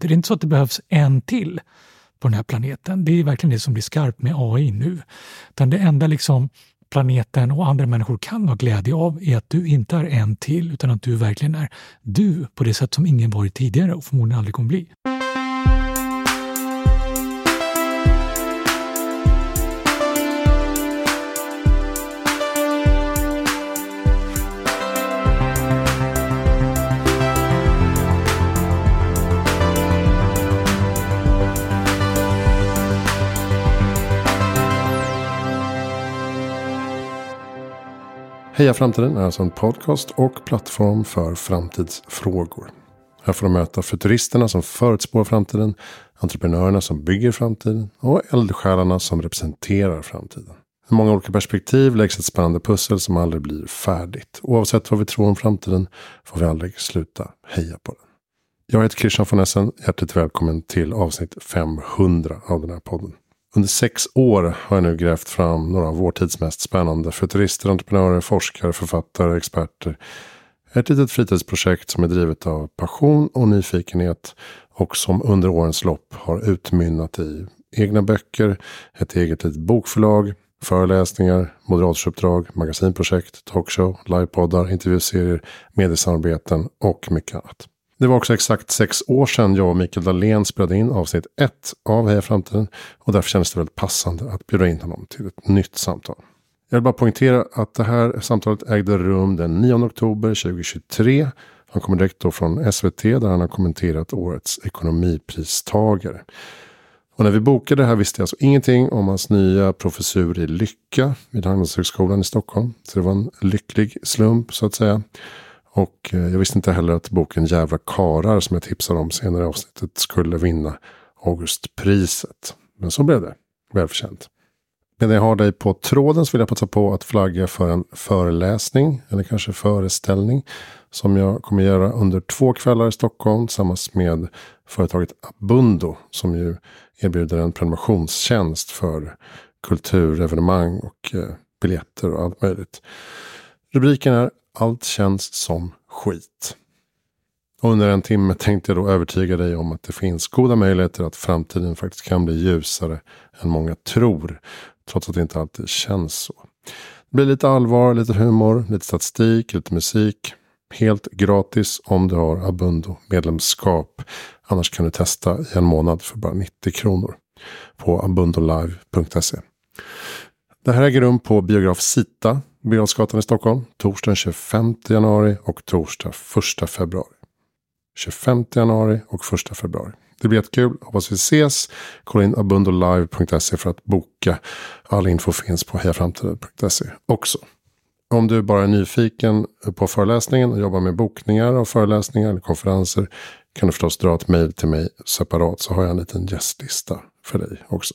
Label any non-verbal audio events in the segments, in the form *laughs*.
Det är inte så att det behövs en till på den här planeten. Det är verkligen det som blir skarpt med AI nu. Utan det enda liksom planeten och andra människor kan ha glädje av är att du inte är en till utan att du verkligen är du på det sätt som ingen varit tidigare och förmodligen aldrig kommer bli. Heja Framtiden är alltså en podcast och plattform för framtidsfrågor. Här får du möta futuristerna som förutspår framtiden, entreprenörerna som bygger framtiden och eldsjälarna som representerar framtiden. I många olika perspektiv läggs ett spännande pussel som aldrig blir färdigt. Oavsett vad vi tror om framtiden får vi aldrig sluta heja på den. Jag heter Christian von Essen. Hjärtligt välkommen till avsnitt 500 av den här podden. Under sex år har jag nu grävt fram några av vår tids mest spännande futurister, entreprenörer, forskare, författare, experter. Ett litet fritidsprojekt som är drivet av passion och nyfikenhet och som under årens lopp har utmynnat i egna böcker, ett eget litet bokförlag, föreläsningar, moderatoruppdrag, magasinprojekt, talkshow, livepoddar, intervjuserier, mediesamarbeten och mycket annat. Det var också exakt sex år sedan jag och Mikael Dahlén spelade in avsnitt ett av Heja Framtiden. Och därför kändes det väldigt passande att bjuda in honom till ett nytt samtal. Jag vill bara poängtera att det här samtalet ägde rum den 9 oktober 2023. Han kommer direkt då från SVT där han har kommenterat årets ekonomipristagare. Och när vi bokade det här visste jag alltså ingenting om hans nya professur i lycka vid Handelshögskolan i Stockholm. Så det var en lycklig slump så att säga. Och eh, jag visste inte heller att boken Jävla karar som jag tipsade om senare i avsnittet skulle vinna Augustpriset. Men så blev det. Välförtjänt. Medan jag har dig på tråden så vill jag passa på att flagga för en föreläsning eller kanske föreställning som jag kommer göra under två kvällar i Stockholm tillsammans med företaget Abundo som ju erbjuder en prenumerationstjänst för kulturevenemang och eh, biljetter och allt möjligt. Rubriken är allt känns som skit. Och under en timme tänkte jag då övertyga dig om att det finns goda möjligheter att framtiden faktiskt kan bli ljusare än många tror. Trots att det inte alltid känns så. Det blir lite allvar, lite humor, lite statistik, lite musik. Helt gratis om du har Abundo medlemskap. Annars kan du testa i en månad för bara 90 kronor. På abundolive.se. Det här äger rum på biograf Sita Birger i Stockholm. Torsdagen 25 januari och torsdag 1 februari. 25 januari och 1 februari. Det blir jättekul. Hoppas vi ses. Kolla in abundolive.se för att boka. All info finns på hejaframtiden.se också. Om du bara är nyfiken på föreläsningen och jobbar med bokningar av föreläsningar eller konferenser kan du förstås dra ett mejl till mig separat så har jag en liten gästlista för dig också.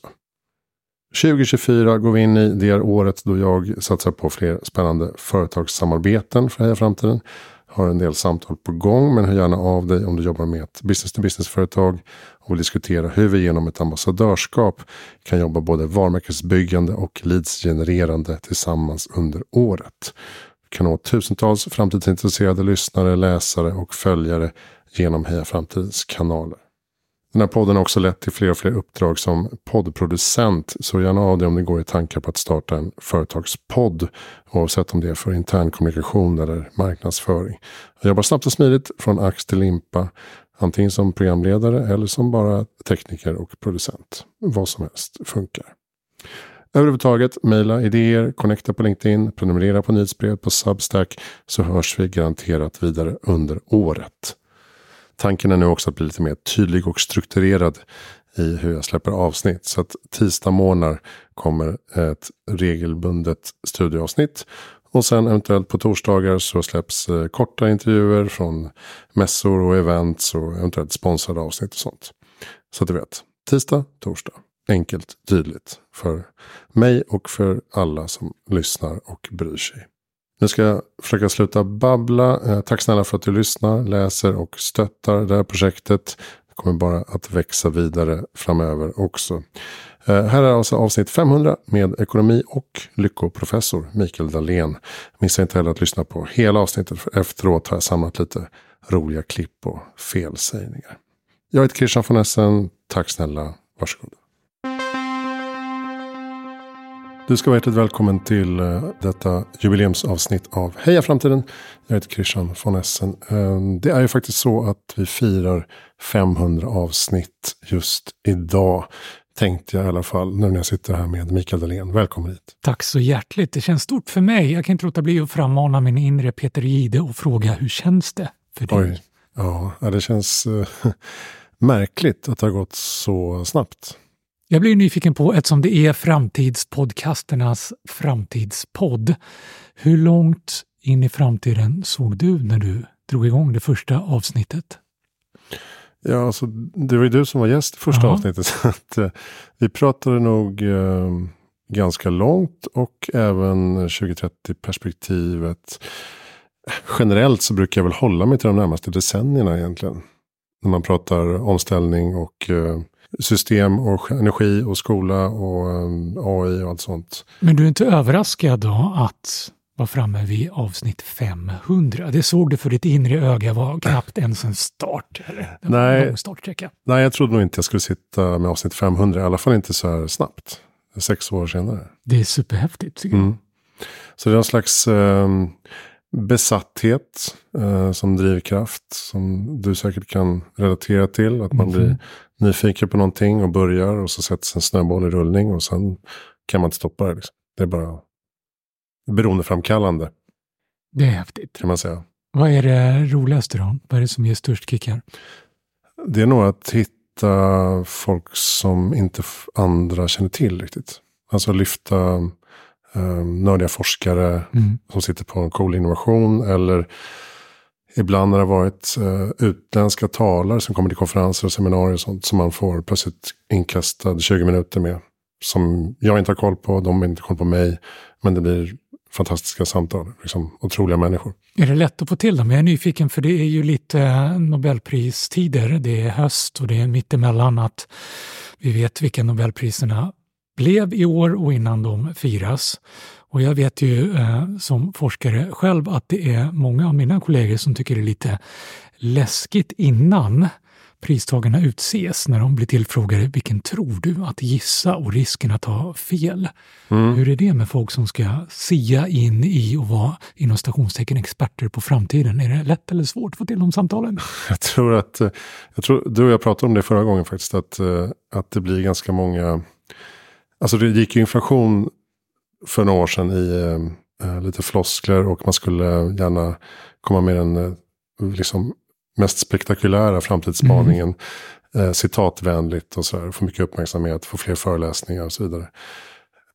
2024 går vi in i. Det är året då jag satsar på fler spännande företagssamarbeten för Heja Framtiden. Har en del samtal på gång men hör gärna av dig om du jobbar med ett business-to-business-företag och vill diskutera hur vi genom ett ambassadörskap kan jobba både varumärkesbyggande och leadsgenererande tillsammans under året. Vi kan nå tusentals framtidsintresserade lyssnare, läsare och följare genom Heja Framtidens kanaler. Den här podden har också lett till fler och fler uppdrag som poddproducent. Så gärna av dig om det går i tankar på att starta en företagspodd. Oavsett om det är för intern kommunikation eller marknadsföring. Jag jobbar snabbt och smidigt från ax till limpa. Antingen som programledare eller som bara tekniker och producent. Vad som helst funkar. Överhuvudtaget, mejla idéer, connecta på LinkedIn, prenumerera på nyhetsbrev på Substack så hörs vi garanterat vidare under året. Tanken är nu också att bli lite mer tydlig och strukturerad i hur jag släpper avsnitt. Så att tisdag morgnar kommer ett regelbundet studioavsnitt. Och sen eventuellt på torsdagar så släpps eh, korta intervjuer från mässor och events och eventuellt sponsrade avsnitt och sånt. Så att du vet, tisdag, torsdag. Enkelt, tydligt för mig och för alla som lyssnar och bryr sig. Nu ska jag försöka sluta babbla. Eh, tack snälla för att du lyssnar, läser och stöttar det här projektet. Det kommer bara att växa vidare framöver också. Eh, här är alltså avsnitt 500 med ekonomi och lyckoprofessor Mikael Dahlén. Missa inte heller att lyssna på hela avsnittet för efteråt har jag samlat lite roliga klipp och felsägningar. Jag heter Christian von Essen. Tack snälla. Varsågod. Du ska vara hjärtligt välkommen till eh, detta jubileumsavsnitt av Heja Framtiden. Jag heter Christian von Essen. Eh, det är ju faktiskt så att vi firar 500 avsnitt just idag. Tänkte jag i alla fall nu när jag sitter här med Mikael Dahlén. Välkommen hit. Tack så hjärtligt. Det känns stort för mig. Jag kan inte låta bli att frammana min inre Peter Gide och fråga hur känns det för dig? Oj, ja, det känns äh, *laughs* märkligt att det har gått så snabbt. Jag blir nyfiken på, eftersom det är framtidspodcasternas framtidspodd, hur långt in i framtiden såg du när du drog igång det första avsnittet? Ja, alltså, det var ju du som var gäst i första Aha. avsnittet. *laughs* Så att, eh, vi pratade nog eh, ganska långt och även 2030-perspektivet. Generellt så brukar jag väl hålla mig till de närmaste decennierna egentligen. När man pratar omställning och eh, system och energi och skola och eh, AI och allt sånt. Men du är inte överraskad då att vara framme vid avsnitt 500? Det såg du för ditt inre öga var knappt ens en start. Eller en nej, startsträcka. nej, jag trodde nog inte jag skulle sitta med avsnitt 500. I alla fall inte så här snabbt. Sex år senare. Det är superhäftigt tycker jag. Mm. Så det är en slags eh, besatthet eh, som drivkraft. Som du säkert kan relatera till. Att man mm. blir nyfiken på någonting och börjar och så sätts en snöboll i rullning och sen kan man inte stoppa det. Liksom. Det är bara beroendeframkallande. Det är häftigt. Kan man säga. Vad är det roligaste då? Vad är det som ger störst kickar? Det är nog att hitta folk som inte andra känner till riktigt. Alltså lyfta eh, nördiga forskare mm. som sitter på en cool innovation. Eller ibland har det varit eh, utländska talare som kommer till konferenser och seminarier och sånt. Som man får plötsligt inkastad 20 minuter med. Som jag inte har koll på, de har inte koll på mig. Men det blir fantastiska samtal. Liksom, otroliga människor. Är det lätt att få till dem? Jag är nyfiken för det är ju lite eh, Nobelpristider. Det är höst och det är mittemellan att vi vet vilka Nobelpriserna blev i år och innan de firas. Och jag vet ju eh, som forskare själv att det är många av mina kollegor som tycker det är lite läskigt innan pristagarna utses när de blir tillfrågade vilken tror du att gissa och risken att ha fel. Mm. Hur är det med folk som ska sia in i och vara inom stationstecken experter på framtiden? Är det lätt eller svårt att få till de samtalen? *laughs* Jag tror att, eh, jag tror, du och jag pratade om det förra gången faktiskt, att, eh, att det blir ganska många, alltså det gick ju inflation för några år sedan i äh, lite floskler och man skulle gärna komma med en liksom mest spektakulära framtidsspaningen. Mm. Eh, citatvänligt och så här. Få mycket uppmärksamhet, få fler föreläsningar och så vidare.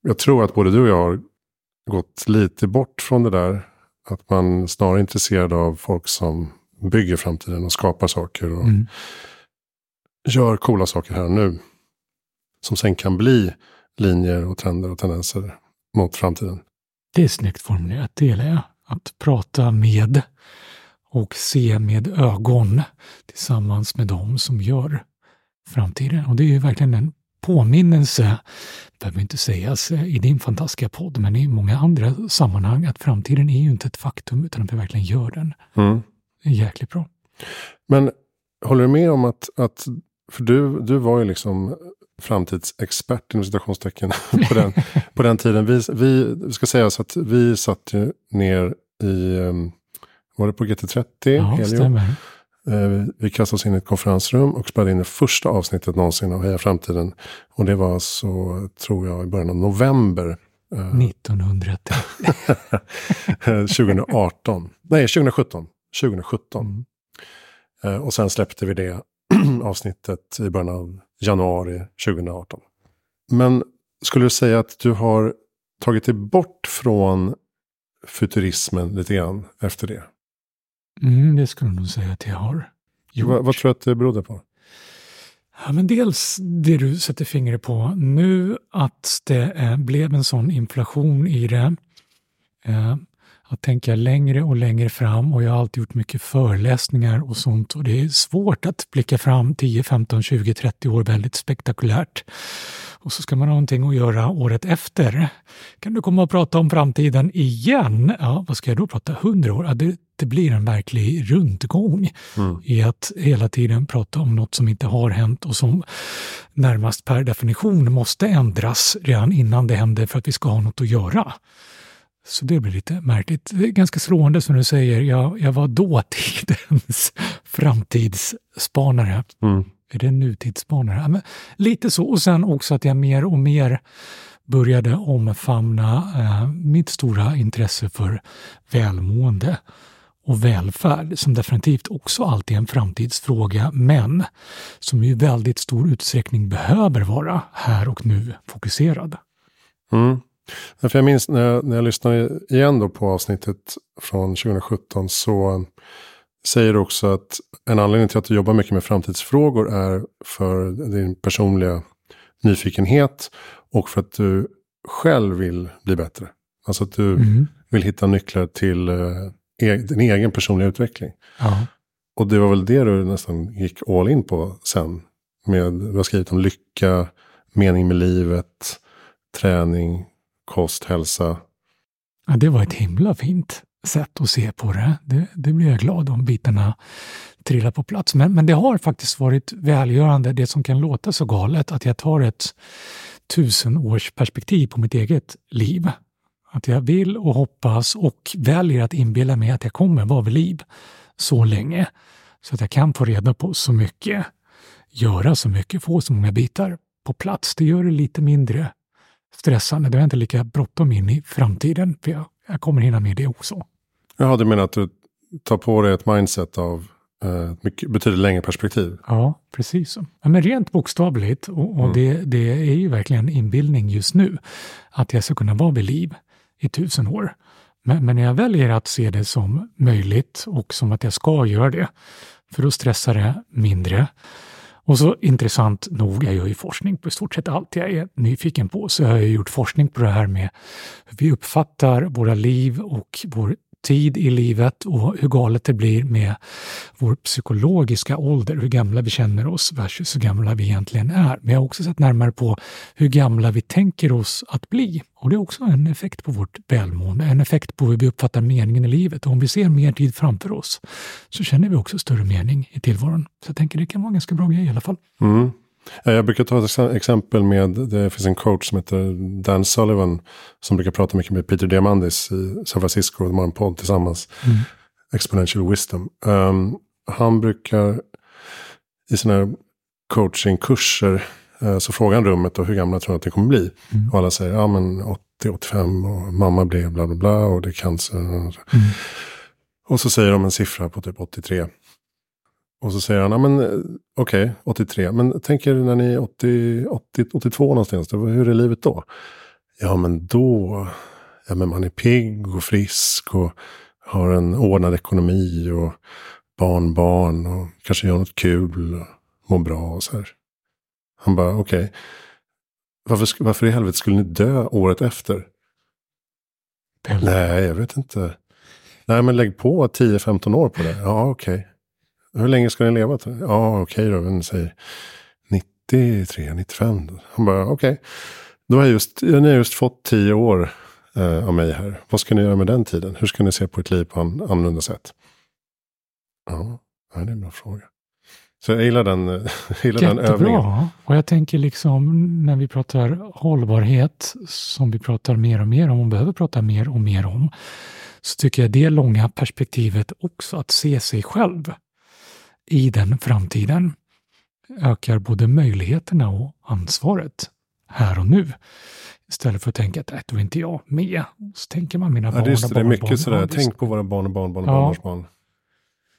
Jag tror att både du och jag har gått lite bort från det där. Att man snarare är intresserad av folk som bygger framtiden och skapar saker. Och mm. gör coola saker här och nu. Som sen kan bli linjer och trender och tendenser mot framtiden. Det är snyggt formulerat, det gillar jag. Att prata med och se med ögon tillsammans med dem som gör framtiden. Och det är ju verkligen en påminnelse, behöver inte sägas i din fantastiska podd, men i många andra sammanhang, att framtiden är ju inte ett faktum utan att vi verkligen gör den. Mm. Det är jäkligt bra. Men håller du med om att, att för du, du var ju liksom framtidsexpert inom citationstecken *laughs* på den, på den tiden. Vi, vi ska säga så att vi satt ju ner i um, var det på GT30. Ja, stämmer. Eh, vi kastade oss in i ett konferensrum och spelade in det första avsnittet någonsin av Heja Framtiden. Och det var så, tror jag, i början av november. 1930. 2018. *laughs* Nej, 2017. 2017. Mm. Eh, och sen släppte vi det *clears throat* avsnittet i början av januari 2018. Men skulle du säga att du har tagit dig bort från futurismen lite grann efter det? Mm, det skulle jag nog säga att jag har gjort. Vad, vad tror du att det berodde på? Ja, men dels det du sätter fingret på nu, att det eh, blev en sån inflation i det. Eh, att tänka längre och längre fram och jag har alltid gjort mycket föreläsningar och sånt och det är svårt att blicka fram 10, 15, 20, 30 år väldigt spektakulärt. Och så ska man ha någonting att göra året efter. Kan du komma och prata om framtiden igen? Ja, vad ska jag då prata? 100 år? Ja, det det blir en verklig rundgång Mm. i att hela tiden prata om något som inte har hänt och som närmast per definition måste ändras redan innan det händer för att vi ska ha något att göra. Så det blir lite märkligt. Det är ganska slående som du säger, jag, jag var dåtidens *laughs* framtidsspanare. Mm. Är det nutidsspanare? Ja, men lite så. Och sen också att jag mer och mer började omfamna eh, mitt stora intresse för välmående och välfärd som definitivt också alltid är en framtidsfråga men som i väldigt stor utsträckning behöver vara här och nu fokuserad. Mm. Därför jag minns när jag, när jag lyssnade igen då på avsnittet från 2017 så säger du också att en anledning till att du jobbar mycket med framtidsfrågor är för din personliga nyfikenhet och för att du själv vill bli bättre. Alltså att du Mm. vill hitta nycklar till eh, e- din egen personliga utveckling. Ja. Och det var väl det du nästan gick all in på sen. Med, du har skrivit om lycka, mening med livet, träning, kost, hälsa. Ja, det var ett himla fint sätt att se på det. Det, det blir jag glad om bitarna trillar på plats. Men, men det har faktiskt varit välgörande, det som kan låta så galet, att jag tar ett tusenårsperspektiv på mitt eget liv. Att jag vill och hoppas och väljer att inbilla mig att jag kommer vara vid liv så länge. Så att jag kan få reda på så mycket, göra så mycket, få så många bitar på plats. Det gör det lite mindre stressande. Då är inte lika bråttom in i framtiden, för jag, jag kommer hinna med det också. Jaha, du menar att du tar på dig ett mindset av eh, mycket, betydligt längre perspektiv? Ja, precis. Ja, men rent bokstavligt, och, och Mm. det, det är ju verkligen inbildning just nu, att jag ska kunna vara vid liv i tusen år. Men, men jag väljer att se det som möjligt och som att jag ska göra det, för då stressar det mindre. Och så intressant nog, jag gör ju forskning på i stort sett allt jag är nyfiken på, så jag har jag gjort forskning på det här med hur vi uppfattar våra liv och vår tid i livet och hur galet det blir med vår psykologiska ålder, hur gamla vi känner oss versus hur gamla vi egentligen är. Men jag har också sett närmare på hur gamla vi tänker oss att bli. Och det är också en effekt på vårt välmående, en effekt på hur vi uppfattar meningen i livet. Och om vi ser mer tid framför oss så känner vi också större mening i tillvaron. Så jag tänker det kan vara en ganska bra grej i alla fall. Mm. Ja, Jag brukar ta ett exempel med, det finns en coach som heter Dan Sullivan. Som brukar prata mycket med Peter Diamandis i San Francisco. De har en podd tillsammans. Mm. Exponential Wisdom. Um, han brukar i sina coachingkurser uh, så frågar han rummet då, hur gamla tror du att det kommer bli? Mm. Och alla säger ja men 80-85 och mamma blev bla bla bla och det är cancer. Mm. Och så säger de en siffra på typ 83. Och så säger han, ja men eh, okej, 83. Men tänk er när ni är 80, 80, 82 någonstans, då, hur är livet då? Ja men då, ja men man är pigg och frisk och har en ordnad ekonomi och barnbarn och kanske gör något kul och mår bra och så här. Han bara, okej. Varför, sk- varför i helvete skulle ni dö året efter? Nej, jag vet inte. Nej, men lägg på 10-15 år på det. Ja, okej. Hur länge ska ni leva? Ja, okej då. Men säg 93, 95. då. Han bara, okej. Då har jag just, ni har just fått 10 år eh, av mig här. Vad ska ni göra med den tiden? Hur ska ni se på ett liv på an, annorlunda sätt? Ja, det är en bra fråga. Så jag gillar den, *laughs* jag gillar den övningen. Jättebra. Och jag tänker liksom när vi pratar hållbarhet, som vi pratar mer och mer om och behöver prata mer och mer om, så tycker jag det långa perspektivet också, att se sig själv i den framtiden, ökar både möjligheterna och ansvaret här och nu. Istället för att tänka att "Nej, då är inte jag med. Så tänker man mina Ja, barn och det, det är barnbarn. mycket sådär, Ja, det är tänk på våra barn och barnbarn och Ja. barnbarnsbarn.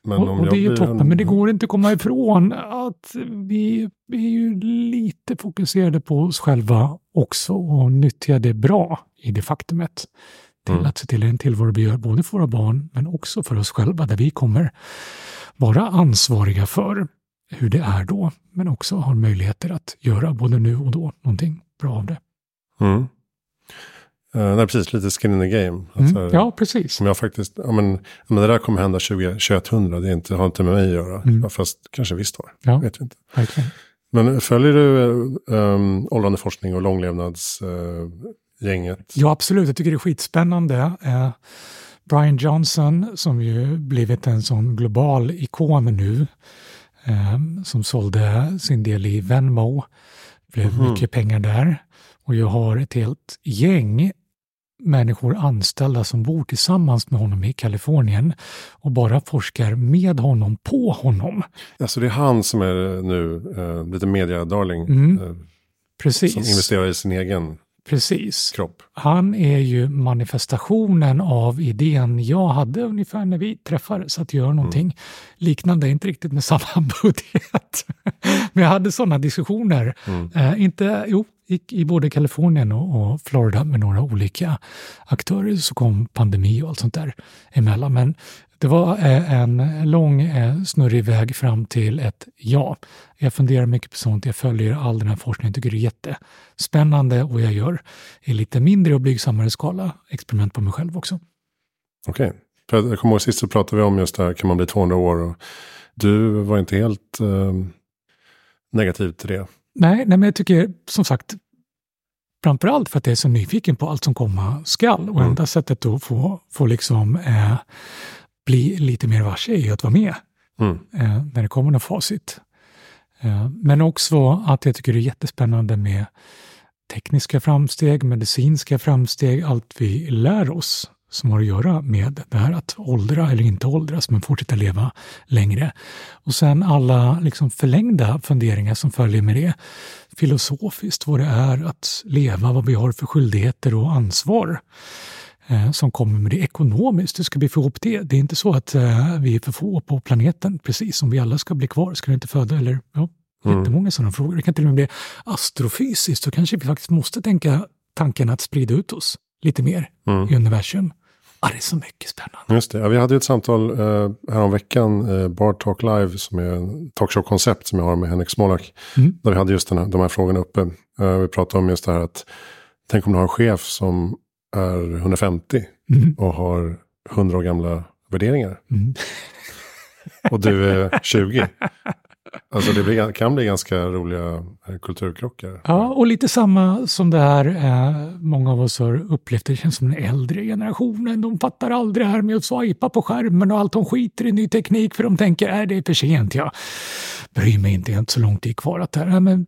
Men och, om och jag det är ju toppen, en- men det går inte att komma ifrån att vi är ju lite fokuserade på oss själva också och nyttjar det bra i det faktumet. Till Mm. att se till en tillvaro vi gör både för våra barn men också för oss själva där vi kommer vara ansvariga för hur det är då men också har möjligheter att göra både nu och då någonting bra av det. Mm. Uh, nej, precis. Lite skin in the game. Alltså, Mm. Ja, precis. Som jag faktiskt, ja men, men det där kommer hända 20, 2100. Det är inte, har inte med mig att göra. Mm. Fast kanske visst har. Ja. Vet vi inte. Verkligen. Men följer du um, åldrande forskning och långlevnadsgänget? Ja, absolut. Jag tycker det är skitspännande. Eh, Brian Johnson som ju blivit en sån global ikon nu. Eh, som sålde sin del i Venmo. blev Mhm. mycket pengar där. Och jag har ett helt gäng människor anställda som bor tillsammans med honom i Kalifornien och bara forskar med honom på honom. Alltså det är han som är nu eh, lite media-darling. Mm. Eh, Precis. som investerar i sin egen Precis. kropp. Han är ju manifestationen av idén jag hade ungefär när vi träffades, att göra någonting liknande, inte riktigt med samma *laughs* budget. Men jag hade sådana diskussioner, Mm. eh, inte, jo, i, i både Kalifornien och, och Florida med några olika aktörer, så kom pandemi och allt sånt där emellan. Men det var eh, en lång eh, snurrig väg fram till ett ja. Jag funderar mycket på sånt, jag följer all den här forskningen, tycker det är jättespännande och jag gör i lite mindre och blygsammare skala experiment på mig själv också. Okej. För jag kommer ihåg sist så pratade vi om just det här, kan man bli 200 år? Och du var inte helt eh, negativ till det. Nej, nej, men jag tycker som sagt, framförallt för att jag är så nyfiken på allt som komma skall. Och Mm. enda sättet att få, få liksom, eh, bli lite mer varse ju att vara med Mm. eh, när det kommer något facit. Eh, men också att jag tycker det är jättespännande med tekniska framsteg, medicinska framsteg, allt vi lär oss som har att göra med det här att åldra eller inte åldras men fortsätta leva längre. Och sen alla liksom förlängda funderingar som följer med det. Filosofiskt, vad det är att leva, vad vi har för skyldigheter och ansvar som kommer med det ekonomiskt. Hur ska vi få ihop det? Det är inte så att eh, vi är för få på planeten, precis som vi alla ska bli kvar. Ska vi inte föda eller ja, Mm. jättemånga sådana frågor. Det kan till och med bli astrofysiskt. Så kanske vi faktiskt måste tänka tanken att sprida ut oss lite mer Mm. i universum. Ja, det är så mycket spännande. Just det. Ja, vi hade ju ett samtal eh, häromveckan, eh, Bar Talk Live, som är en talkshow-koncept som jag har med Henrik Smolak. Mm. Där vi hade just den här, de här frågorna uppe. Eh, vi pratade om just det här att tänk om du har en chef som är 150 Mm. och har 100 år gamla värderingar. Mm. Och du är 20. Alltså det blir, kan bli ganska roliga eh, kulturkrockar. Ja, och lite samma som det här eh, många av oss har upplevt. Det känns som den äldre generationen. De fattar aldrig det här med att swipa på skärmen och allt. De skiter i ny teknik för de tänker att det är för sent. Jag bryr mig inte, jag har inte så lång tid kvar. Att det här, men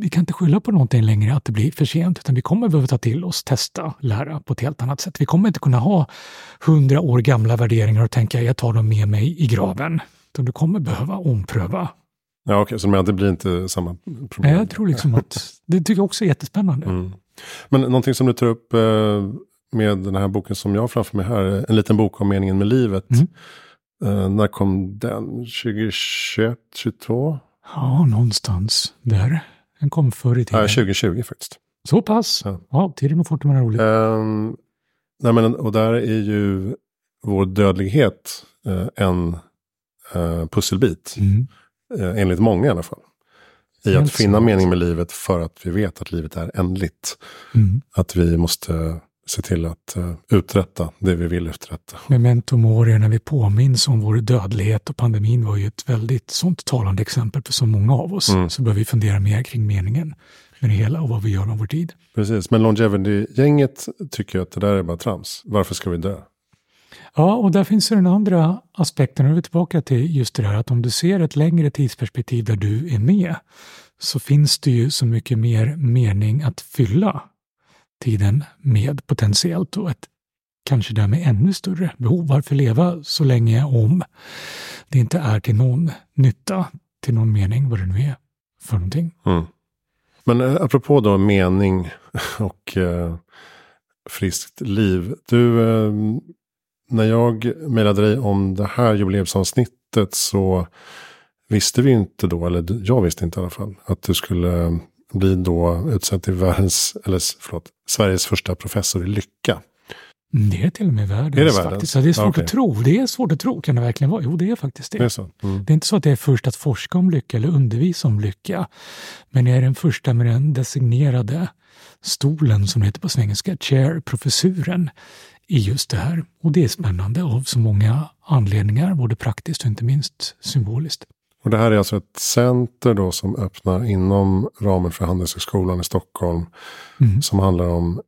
vi kan inte skylla på någonting längre att det blir för sent, utan vi kommer behöva ta till oss, testa, lära på ett helt annat sätt. Vi kommer inte kunna ha hundra år gamla värderingar och tänka jag tar dem med mig i graven. Utan du kommer behöva ompröva. Ja, okej, så men det blir inte samma problem. Nej, jag tror liksom att *laughs* det tycker jag också är jättespännande. Mm. Men någonting som du tar upp eh, med den här boken som jag har framför mig här, en liten bok om meningen med livet. Mm. Eh, när kom den? 2021, 2022? Ja, någonstans där. Den kom förr i tiden. Nej, 2020 faktiskt. Så pass? Ja. Ja, tiden går fort när man har roligt. Ehm, nej, men, och där är ju vår dödlighet eh, en eh, pusselbit. Mm. Eh, enligt många i alla fall. I Helt att finna sant. mening med livet för att vi vet att livet är ändligt. Mm. Att vi måste se till att uh, uträtta det vi vill uträtta. Memento mori, när vi påminns om vår dödlighet och pandemin var ju ett väldigt sånt talande exempel för så många av oss. Mm. Så bör vi fundera mer kring meningen med det hela och vad vi gör med vår tid. Precis, men Longevity-gänget tycker att det där är bara trams. Varför ska vi dö? Ja, och där finns ju den andra aspekten, nu är vi tillbaka till just det där att om du ser ett längre tidsperspektiv där du är med, så finns det ju så mycket mer mening att fylla tiden med potentiellt och ett kanske därmed ännu större behov. Varför leva så länge om det inte är till någon nytta, till någon mening, vad det nu är för någonting. Mm. Men eh, apropå då mening *laughs* och eh, friskt liv. Du, eh, när jag mejlade dig om det här jubileumsavsnittet så visste vi inte då, eller jag visste inte i alla fall, att du skulle eh, bli då utsedd till världens, eller förlåt, Sveriges första professor i lycka. Mm, Det är till och med världens. Är det världens? Faktiskt. Ja, det är svårt okej. att tro. Det är svårt att tro. Kan det verkligen vara? Jo, det är faktiskt det. Det är så? Mm. Det är inte så att jag är först att forska om lycka eller undervisa om lycka. Men jag är den första med den designerade stolen som heter på svengelska, chair, professuren i just det här. Och det är spännande av så många anledningar, både praktiskt och inte minst symboliskt. Och det här är alltså ett center då som öppnar inom ramen för Handelshögskolan i Stockholm. Mm. Som handlar om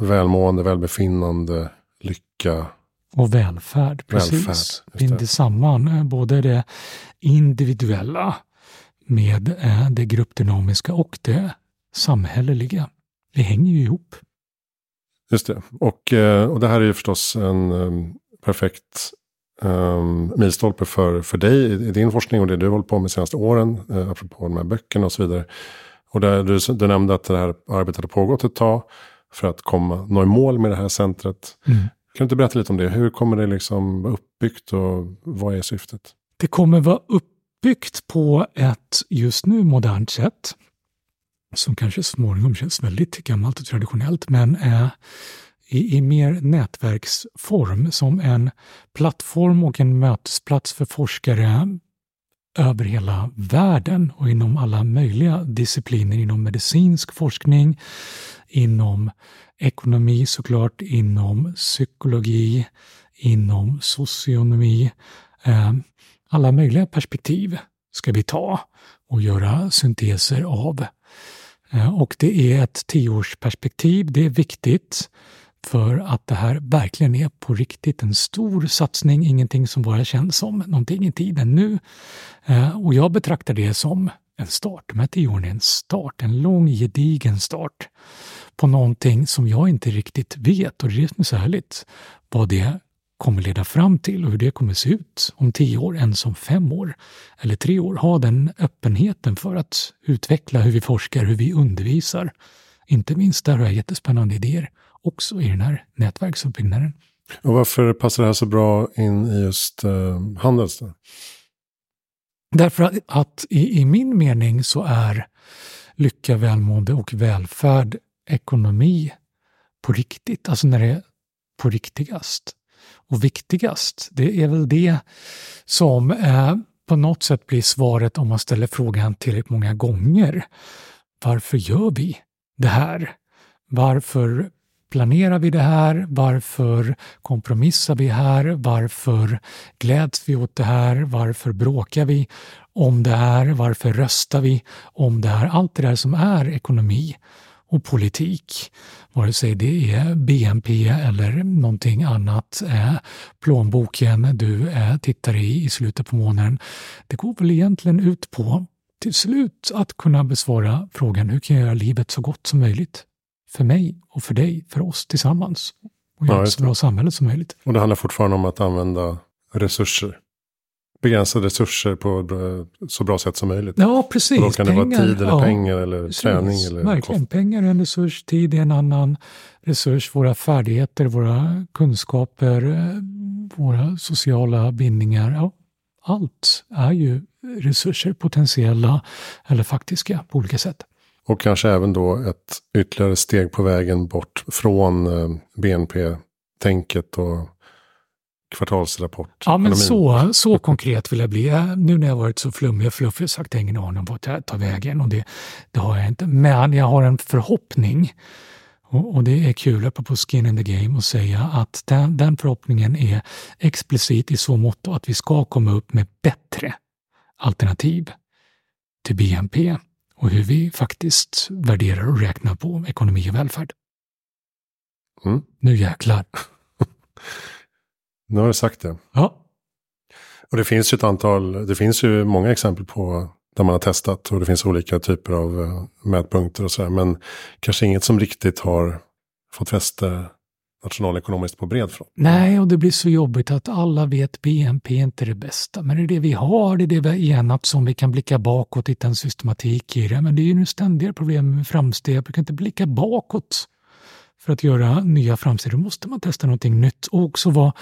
välmående, välbefinnande, lycka Och välfärd, precis. Välfärd, Binder samman eh, både det individuella med eh, det gruppdynamiska och det samhälleliga. Det hänger ju ihop. Just det. Och, eh, och det här är ju förstås en perfekt um, milstolpe för, för dig i, i, din forskning och det du har hållit på med de senaste åren, uh, apropå de här böckerna och så vidare. Och där, du, du nämnde att det här arbetet har pågått ett tag för att komma, nå i mål med det här centret. Mm. Kan du inte berätta lite om det? Hur kommer det liksom vara uppbyggt och vad är syftet? Det kommer vara uppbyggt på ett just nu modernt sätt som kanske småningom känns väldigt gammalt och traditionellt, men är i, i mer nätverksform som en plattform och en mötesplats för forskare över hela världen och inom alla möjliga discipliner, inom medicinsk forskning, inom ekonomi såklart, inom psykologi, inom socionomi. Eh, alla möjliga perspektiv ska vi ta och göra synteser av. Eh, och det är ett tioårsperspektiv. Det är viktigt för att det här verkligen är på riktigt en stor satsning, ingenting som bara känns som någonting i tiden nu. Eh, och jag betraktar det som en start. De här tio åren är en start, en lång gedigen start på någonting som jag inte riktigt vet, och det är det som är så härligt, vad det kommer leda fram till och hur det kommer se ut om tio år, än som fem år eller tre år. Ha den öppenheten för att utveckla hur vi forskar, hur vi undervisar. Inte minst där har jag jättespännande idéer också i den här nätverksuppbyggnaden. Och varför passar det här så bra in i just uh, Handels? Då? Därför att, att i, i, min mening så är lycka, välmående och välfärd ekonomi på riktigt, alltså när det är på riktigast och viktigast. Det är väl det som eh, på något sätt blir svaret om man ställer frågan tillräckligt många gånger. Varför gör vi det här? Varför planerar vi det här? Varför kompromissar vi här? Varför gläds vi åt det här? Varför bråkar vi om det här? Varför röstar vi om det här? Allt det där som är ekonomi och politik, vare sig det är BNP eller någonting annat, eh, plånboken du eh, tittar i i slutet på månaden, det går väl egentligen ut på till slut att kunna besvara frågan hur kan jag göra livet så gott som möjligt? För mig och för dig, för oss tillsammans. Och göra ja, ett så bra samhälle som möjligt. Och det handlar fortfarande om att använda resurser begränsade resurser på så bra sätt som möjligt. Ja, precis. Och då kan pengar, det vara tid eller ja, pengar eller precis, träning. Eller verkligen. Kost. Pengar är en resurs, tid är en annan resurs. Våra färdigheter, våra kunskaper, eh, våra sociala bindningar. Ja, allt är ju resurser, potentiella eller faktiska på olika sätt. Och kanske även då ett ytterligare steg på vägen bort från eh, BNP-tänket och kvartalsrapport. Ja, men så, så konkret vill jag bli. Nu när jag varit så flummig och fluffig och sagt ingen aning om vart jag tar vägen och det, det har jag inte. Men jag har en förhoppning och, och det är kul, apropå skin in the game, att säga att den, den förhoppningen är explicit i så mått att vi ska komma upp med bättre alternativ till BNP och hur vi faktiskt värderar och räknar på ekonomi och välfärd. Mm. Nu jäklar. Nu har du sagt det. Ja. Och det finns ju ett antal, det finns ju många exempel på där man har testat och det finns olika typer av uh, mätpunkter och sådär. Men kanske inget som riktigt har fått fäste nationalekonomiskt på bred front. Nej, och det blir så jobbigt att alla vet BNP är inte det bästa. Men det är det vi har, det är det vi har enats om. Vi kan blicka bakåt, hitta en systematik i det. Men det är ju nu ständiga problem med framsteg. Vi kan inte blicka bakåt för att göra nya framsteg. Då måste man testa någonting nytt och också vara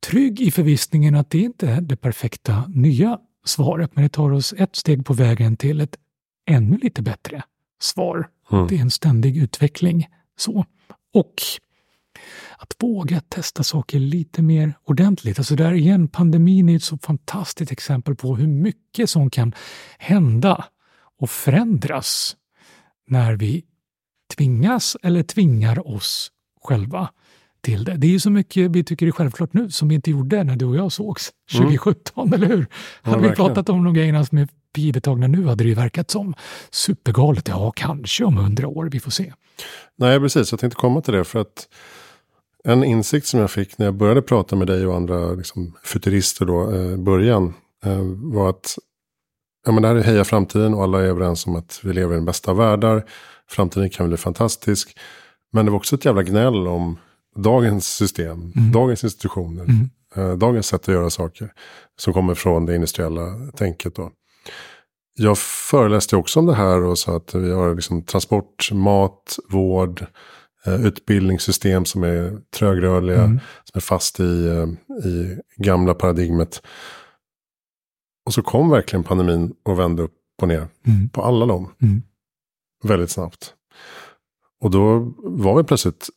trygg i förvissningen att det inte är det perfekta nya svaret, men det tar oss ett steg på vägen till ett ännu lite bättre svar. Mm. Det är en ständig utveckling. så. Och att våga testa saker lite mer ordentligt. Alltså där igen, pandemin är ett så fantastiskt exempel på hur mycket som kan hända och förändras när vi tvingas eller tvingar oss själva till det. Det är ju så mycket vi tycker är självklart nu som vi inte gjorde när du och jag sågs 2017, mm. eller hur? Ja, hade vi pratat om de grejerna som är givetagna nu hade det ju verkat som supergalet. Ja, kanske om hundra år, vi får se. Nej, precis. Jag tänkte komma till det för att en insikt som jag fick när jag började prata med dig och andra liksom, futurister då, eh, början, eh, var att ja, men det här är Heja Framtiden och alla är överens om att vi lever i den bästa av världar. Framtiden kan bli fantastisk. Men det var också ett jävla gnäll om dagens system, mm. dagens institutioner, mm. eh, dagens sätt att göra saker. Som kommer från det industriella tänket då. Jag föreläste också om det här och sa att vi har liksom transport, mat, vård, utbildningssystem som är trögrörliga, mm. som är fast i, eh, i gamla paradigmet. Och så kom verkligen pandemin och vände upp och ner mm. på alla dem. Mm. Väldigt snabbt. Och då var vi plötsligt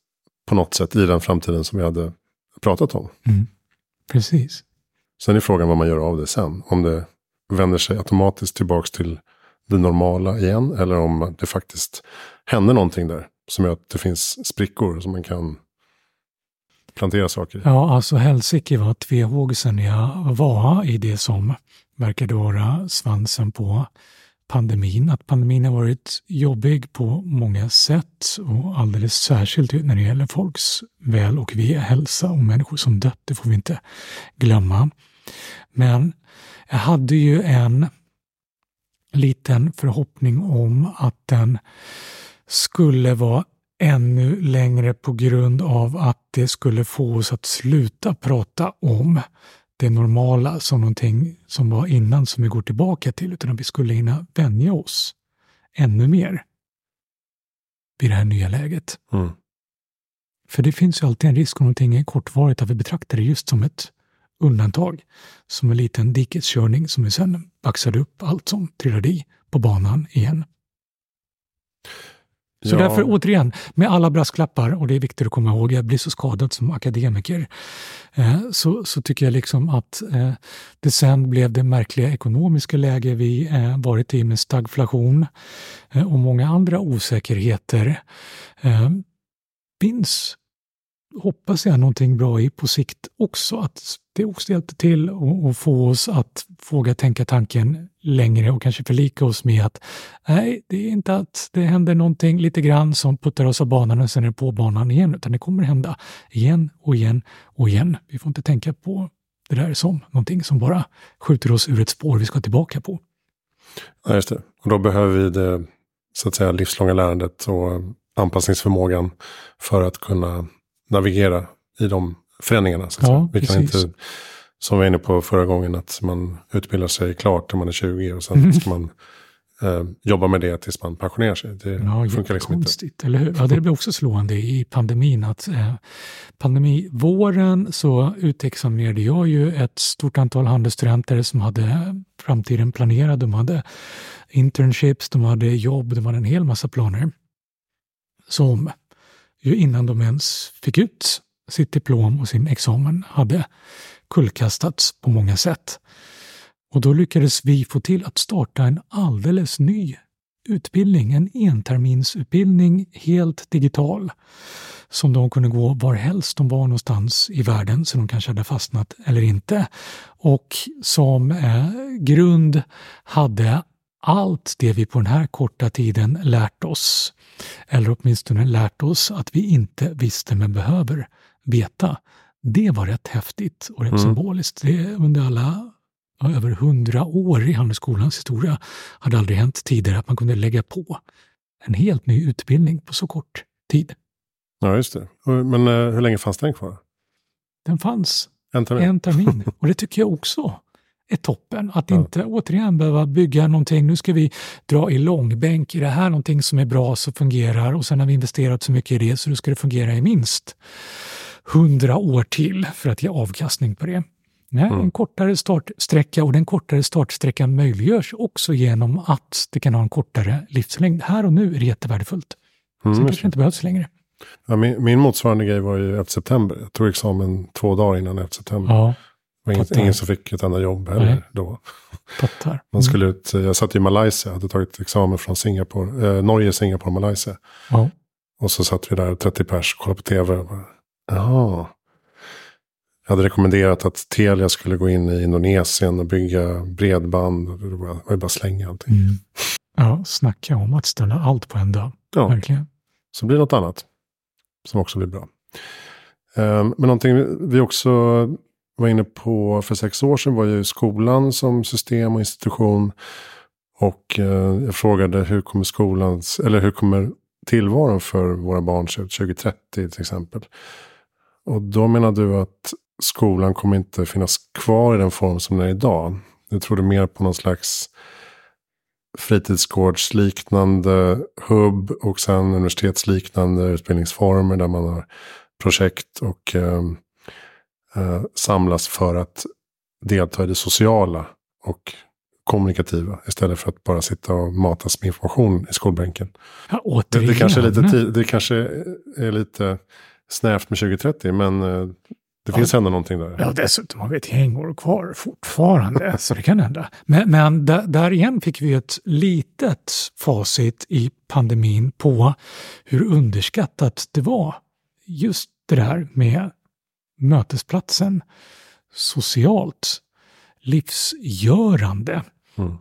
på något sätt i den framtiden som vi hade pratat om. Mm. Precis. Sen är frågan vad man gör av det sen. Om det vänder sig automatiskt tillbaka till det normala igen. Eller om det faktiskt händer någonting där. Som gör att det finns sprickor som man kan plantera saker i. Ja, alltså helsike vad tvehågsen jag var i det som verkade vara svansen på pandemin. Att pandemin har varit jobbig på många sätt och alldeles särskilt när det gäller folks väl och ve, hälsa och människor som dött. Det får vi inte glömma. Men jag hade ju en liten förhoppning om att den skulle vara ännu längre på grund av att det skulle få oss att sluta prata om det normala som någonting som var innan som vi går tillbaka till, utan att vi skulle hinna vänja oss ännu mer vid det här nya läget. Mm. För det finns ju alltid en risk om någonting är kortvarigt att vi betraktar det just som ett undantag. Som en liten dikeskörning som vi sen baxade upp allt som trillade i på banan igen. Så ja. därför återigen, med alla brasklappar, och det är viktigt att komma ihåg, jag blir så skadad som akademiker, eh, så, så tycker jag liksom att eh, det sen blev det märkliga ekonomiska läge vi eh, varit i med stagflation eh, och många andra osäkerheter eh, finns hoppas jag någonting bra i på sikt också. Att det också hjälpte till att få oss att våga tänka tanken längre och kanske förlika oss med att nej, det är inte att det händer någonting lite grann som puttar oss av banan och sen är det på banan igen, utan det kommer hända igen och igen och igen. Vi får inte tänka på det där som någonting som bara skjuter oss ur ett spår vi ska tillbaka på. Ja, just det. Och då behöver vi det så att säga livslånga lärandet och anpassningsförmågan för att kunna navigera i de förändringarna. Så ja, vi kan inte, som vi var inne på förra gången, att man utbildar sig klart när man är 20 och sen mm. ska man eh, jobba med det tills man pensionerar sig. Det ja, funkar liksom konstigt, inte. Eller hur? Ja, det blir också slående i pandemin att eh, pandemivåren så utexaminerade jag ju ett stort antal handelsstudenter som hade framtiden planerad. De hade internships, de hade jobb, de hade en hel massa planer. Som ju innan de ens fick ut sitt diplom och sin examen hade kullkastats på många sätt. Och då lyckades vi få till att starta en alldeles ny utbildning, en enterminsutbildning, helt digital, som de kunde gå varhelst de var någonstans i världen, så de kanske hade fastnat eller inte. Och som eh, grund hade allt det vi på den här korta tiden lärt oss, eller åtminstone lärt oss att vi inte visste men behöver veta. Det var rätt häftigt och rätt mm. symboliskt. Det under alla över hundra år i Handelsskolans historia hade aldrig hänt tidigare att man kunde lägga på en helt ny utbildning på så kort tid. Ja, just det. Men uh, hur länge fanns den kvar? Den fanns en termin. en termin. *laughs* Och det tycker jag också är toppen. Att ja. inte återigen behöva bygga någonting. Nu ska vi dra i långbänk. Är det här någonting som är bra så fungerar och sen har vi investerat så mycket i det så nu ska det fungera i minst hundra år till för att ge avkastning på det. Nej, mm. en kortare startsträcka och den kortare startsträckan möjliggörs också genom att det kan ha en kortare livslängd. Här och nu är det jättevärdefullt. Mm, Sen kanske det inte behövs längre. Ja, min, min motsvarande grej var ju 11 september. Jag tog examen två dagar innan 11 september. Ja. Det var ingen, ingen, som fick ett enda jobb heller Nej. då. Mm. Man skulle ut, jag satt i Malaysia, hade tagit examen från Singapore, eh, Norge, Singapore, Malaysia. Ja. Och så satt vi där 30 pers och kollade på tv. Jaha. Jag hade rekommenderat att Telia skulle gå in i Indonesien och bygga bredband. Det var ju bara att slänga allting. Mm. Ja, snacka om att ställa allt på en dag. Ja. Verkligen. Så blir det något annat. Som också blir bra. Men någonting vi också var inne på för sex år sedan var ju skolan som system och institution. Och eh, jag frågade hur kommer skolans, eller hur kommer tillvaron för våra barn se ut 2030 till exempel. Och då menar du att skolan kommer inte finnas kvar i den form som den är idag. Jag trodde mer på någon slags fritidsgårdsliknande hubb och sen universitetsliknande utbildningsformer där man har projekt och eh, eh, samlas för att delta i det sociala och kommunikativa istället för att bara sitta och matas med information i skolbänken. Ja, det, det, kanske är lite, det kanske är lite snävt med 2030 men eh, det finns ändå någonting där. Ja, dessutom har vi ett gäng år kvar fortfarande, *laughs* så det kan hända. Men, men där, igen fick vi ett litet facit i pandemin på hur underskattat det var. Just det där med mötesplatsen, socialt, livsgörande. Mm.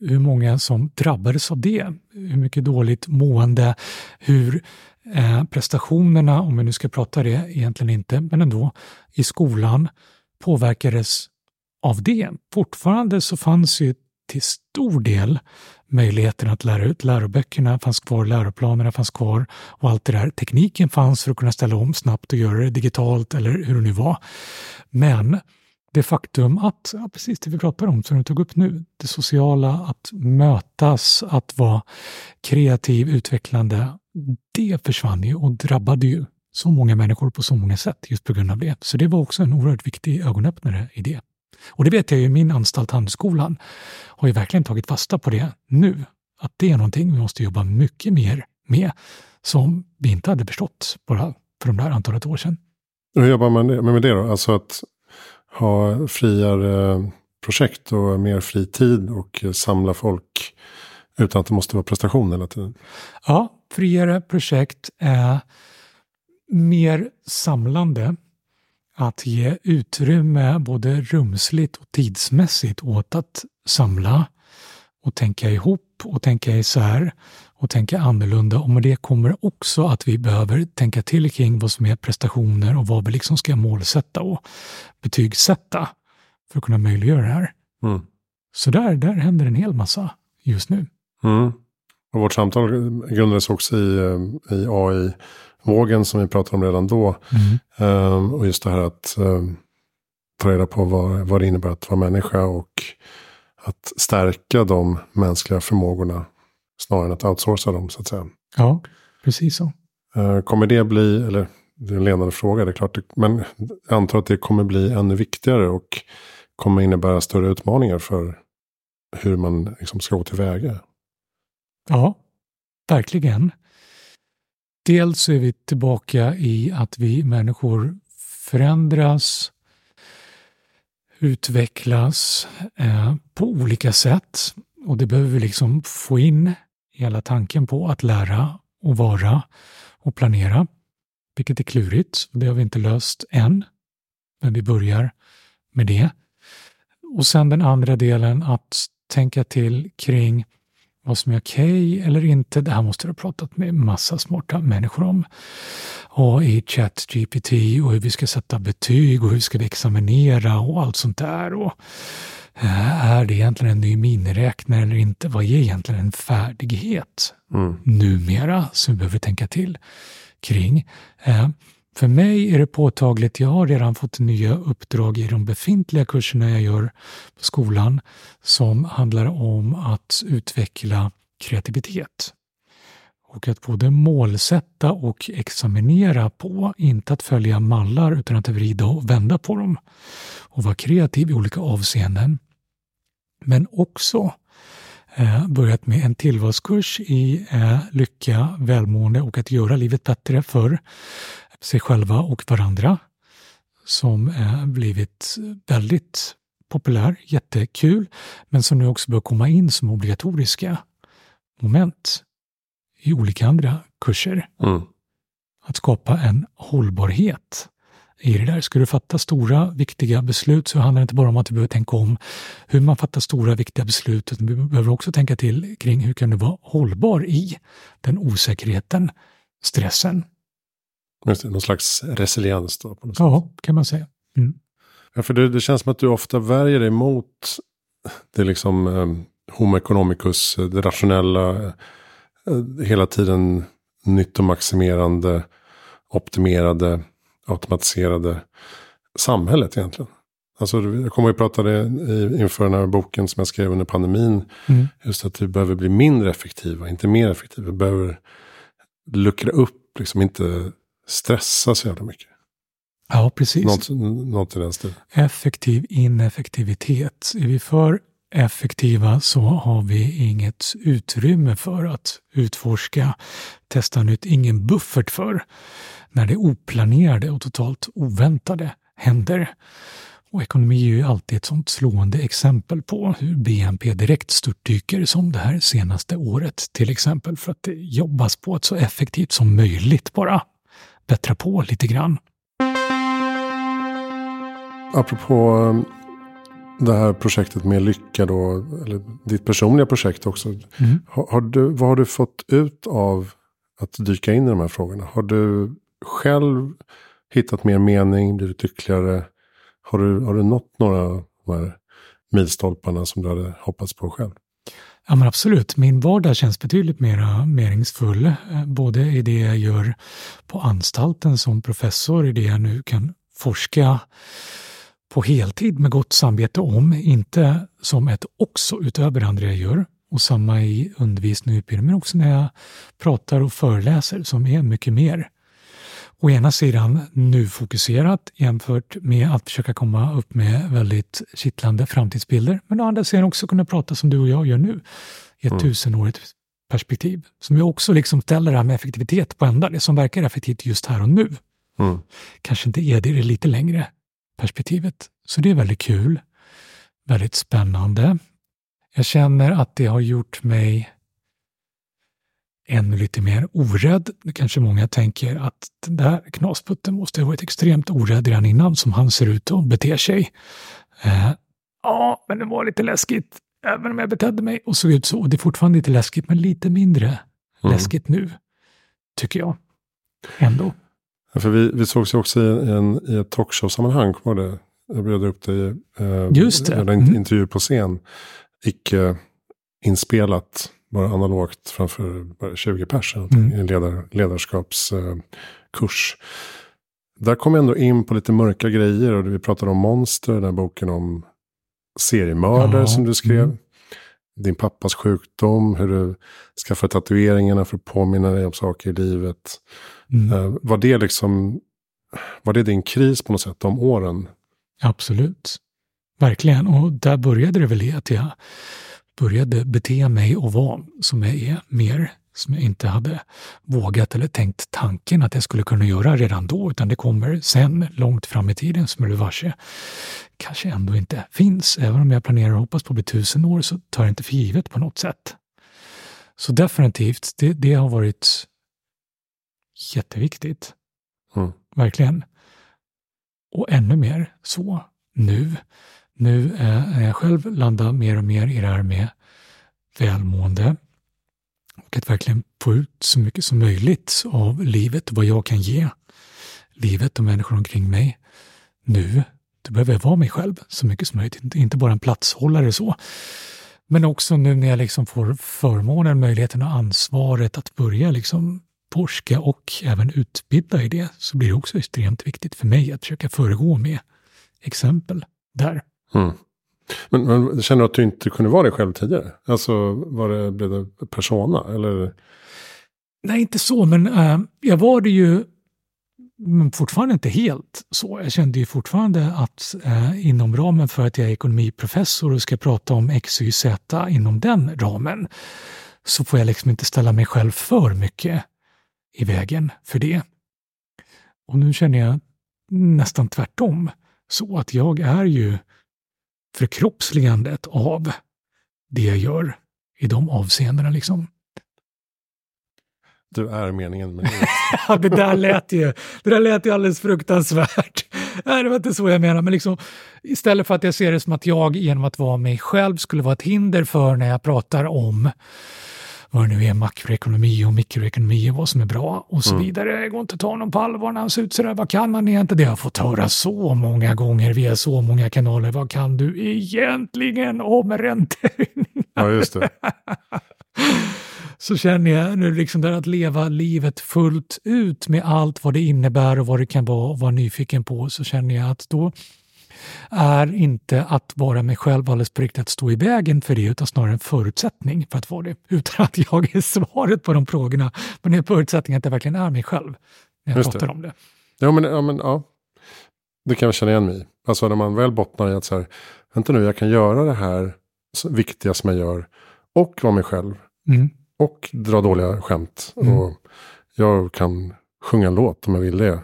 Hur många som drabbades av det, hur mycket dåligt mående, hur eh, prestationerna, om vi nu ska prata det, egentligen inte, men ändå, i skolan påverkades av det. Fortfarande så fanns ju till stor del möjligheten att lära ut. Läroböckerna fanns kvar, läroplanerna fanns kvar och allt det där. Tekniken fanns för att kunna ställa om snabbt och göra det digitalt eller hur det nu var. Men det faktum att, ja, precis det vi pratar om, som du tog upp nu, det sociala, att mötas, att vara kreativ, utvecklande, det försvann ju och drabbade ju så många människor på så många sätt just på grund av det. Så det var också en oerhört viktig ögonöppnare i det. Och det vet jag ju, min anstalt Handelsskolan har ju verkligen tagit fasta på det nu. Att det är någonting vi måste jobba mycket mer med som vi inte hade förstått bara för de där antalet år sedan. Hur jobbar man med det då? Alltså att ha friare projekt och mer fri tid och samla folk utan att det måste vara prestation hela tiden? Ja, friare projekt är mer samlande att ge utrymme både rumsligt och tidsmässigt åt att samla och tänka ihop och tänka isär och tänka annorlunda. Och med det kommer också att vi behöver tänka till kring vad som är prestationer och vad vi liksom ska målsätta och betygsätta för att kunna möjliggöra det här. Mm. Så där, där händer en hel massa just nu. Mm. Och vårt samtal grundades också i, eh, i AI vågen som vi pratade om redan då. Mm. Um, och just det här att um, ta reda på vad, vad det innebär att vara människa och att stärka de mänskliga förmågorna snarare än att outsourca dem så att säga. Ja, precis så. Uh, kommer det bli, eller det är en ledande fråga, det är klart, men jag antar att det kommer bli ännu viktigare och kommer innebära större utmaningar för hur man liksom ska gå tillväga. Ja, verkligen. Dels är vi tillbaka i att vi människor förändras, utvecklas eh, på olika sätt. Och det behöver vi liksom få in hela tanken på att lära och vara och planera. Vilket är klurigt. Det har vi inte löst än. Men vi börjar med det. Och sen den andra delen att tänka till kring vad som är okej okay eller inte. Det här måste du ha pratat med massa smarta människor om. Och i ChatGPT och hur vi ska sätta betyg och hur ska vi examinera och allt sånt där. Och, är det egentligen en ny miniräknare eller inte? Vad är egentligen en färdighet mm. numera som vi behöver tänka till kring? Eh, för mig är det påtagligt, jag har redan fått nya uppdrag i de befintliga kurserna jag gör på skolan som handlar om att utveckla kreativitet. Och att både målsätta och examinera på, inte att följa mallar utan att vrida och vända på dem. Och vara kreativ i olika avseenden. Men också eh, börjat med en tillvalskurs i eh, lycka, välmående och att göra livet bättre för sig själva och varandra som eh, blivit väldigt populär, jättekul, men som nu också bör komma in som obligatoriska moment i olika andra kurser. Mm. Att skapa en hållbarhet i det där. Ska du fatta stora, viktiga beslut så handlar det inte bara om att du behöver tänka om hur man fattar stora, viktiga beslut, utan du behöver också tänka till kring hur kan du vara hållbar i den osäkerheten, stressen, Just det, någon slags resiliens då? På något sätt. Ja, kan man säga. Mm. Ja, för det, det känns som att du ofta värjer dig mot det liksom eh, homo economicus, eh, det rationella, eh, hela tiden nyttomaximerande, optimerade, automatiserade samhället egentligen. Alltså, jag kommer att pratade inför den här boken som jag skrev under pandemin. Mm. Just att vi behöver bli mindre effektiva, inte mer effektiva. Vi behöver luckra upp, liksom inte stressa så jävla mycket. Ja, precis. Något, något i den stilen. Effektiv ineffektivitet. Är vi för effektiva så har vi inget utrymme för att utforska, testa nytt, ingen buffert för när det oplanerade och totalt oväntade händer. Och ekonomi är ju alltid ett sånt slående exempel på hur BNP direkt störtdyker som det här senaste året till exempel för att det jobbas på ett så effektivt som möjligt bara. Bättra på lite grann. Apropå det här projektet med lycka då, eller ditt personliga projekt också. Mm. Har, har, du, vad har du fått ut av att dyka in i de här frågorna? Har du själv hittat mer mening, blivit lyckligare? Har du, har du nått några av de här milstolparna som du hade hoppats på själv? Ja men absolut, min vardag känns betydligt mer meningsfull. Eh, både i det jag gör på anstalten som professor, i det jag nu kan forska på heltid med gott samvete om, inte som ett också utöver det andra jag gör. Och samma i undervisning och utbildning, men också när jag pratar och föreläser som är mycket mer. Å ena sidan nu-fokuserat jämfört med att försöka komma upp med väldigt kittlande framtidsbilder, men å andra sidan också kunna prata som du och jag gör nu i ett mm. tusenårigt perspektiv. Som ju också liksom ställer det här med effektivitet på ända, det som verkar effektivt just här och nu. Mm. Kanske inte är det lite längre perspektivet. Så det är väldigt kul, väldigt spännande. Jag känner att det har gjort mig ännu lite mer orädd. Kanske många tänker att den där knasputten måste ha varit extremt orädd redan innan som han ser ut och beter sig. Eh, ja, men det var lite läskigt, även om jag betedde mig och såg ut så. Det är fortfarande lite läskigt, men lite mindre mm. läskigt nu, tycker jag. Ändå. Ja, för vi, vi sågs ju också i, en, i ett talkshow-sammanhang, var det? Jag bjöd upp dig. Eh, Just det. En mm. intervju på scen. Icke inspelat bara analogt framför 20 pers mm. i en ledar, ledarskapskurs. Där kom jag ändå in på lite mörka grejer och vi pratade om monster, den här boken om seriemördare ja. som du skrev. Mm. Din pappas sjukdom, hur du skaffar tatueringarna för att påminna dig om saker i livet. Mm. Uh, var det liksom, var det din kris på något sätt, de åren? Absolut. Verkligen, och där började det väl i att jag började bete mig och vara som jag är mer som jag inte hade vågat eller tänkt tanken att jag skulle kunna göra redan då, utan det kommer sen, långt fram i tiden, som är varse, kanske ändå inte finns. Även om jag planerar och hoppas på att bli tusen år så tar jag inte för givet på något sätt. Så definitivt, det, det har varit jätteviktigt. Mm. Verkligen. Och ännu mer så nu nu eh, när jag själv landar mer och mer i det här med välmående och att verkligen få ut så mycket som möjligt av livet och vad jag kan ge livet och människor omkring mig nu. Då behöver jag vara mig själv så mycket som möjligt, inte bara en platshållare så. Men också nu när jag liksom får förmånen, möjligheten och ansvaret att börja liksom forska och även utbilda i det, så blir det också extremt viktigt för mig att försöka föregå med exempel där. Mm. Men, men känner du att du inte kunde vara dig själv tidigare? Alltså var det, blev det persona? Eller? Nej, inte så, men äh, jag var det ju men fortfarande inte helt så. Jag kände ju fortfarande att eh, inom ramen för att jag är ekonomiprofessor och ska prata om X, Y, Z inom den ramen så får jag liksom inte ställa mig själv för mycket i vägen för det. Och nu känner jag nästan tvärtom. Så att jag är ju förkroppsligandet av det jag gör i de avseendena. Liksom. Du är meningen med livet. *laughs* det där lät ju, det där lät ju alldeles fruktansvärt. Nej, det var inte så jag menade, men liksom, istället för att jag ser det som att jag genom att vara mig själv skulle vara ett hinder för när jag pratar om vad det nu är, makroekonomi och mikroekonomi och vad som är bra och så mm. vidare. Det går inte att ta honom på allvar när han ser ut sådär. Vad kan han egentligen? Det har jag fått höra så många gånger via så många kanaler. Vad kan du egentligen om räntehöjningar? Ja, just det. Så känner jag nu liksom där att leva livet fullt ut med allt vad det innebär och vad det kan vara och vara nyfiken på så känner jag att då är inte att vara mig själv alldeles på riktigt att stå i vägen för det utan snarare en förutsättning för att vara det. *laughs* Utan att jag är svaret på de frågorna. Men en förutsättning att jag verkligen är mig själv när jag Just pratar det. om det. Ja, men, ja, men ja. Det kan jag känna igen mig i. Alltså när man väl bottnar i att så här, vänta nu, jag kan göra det här viktiga som jag gör och vara mig själv. Mm. Och dra dåliga skämt. Mm. Och jag kan sjunga en låt om jag vill det.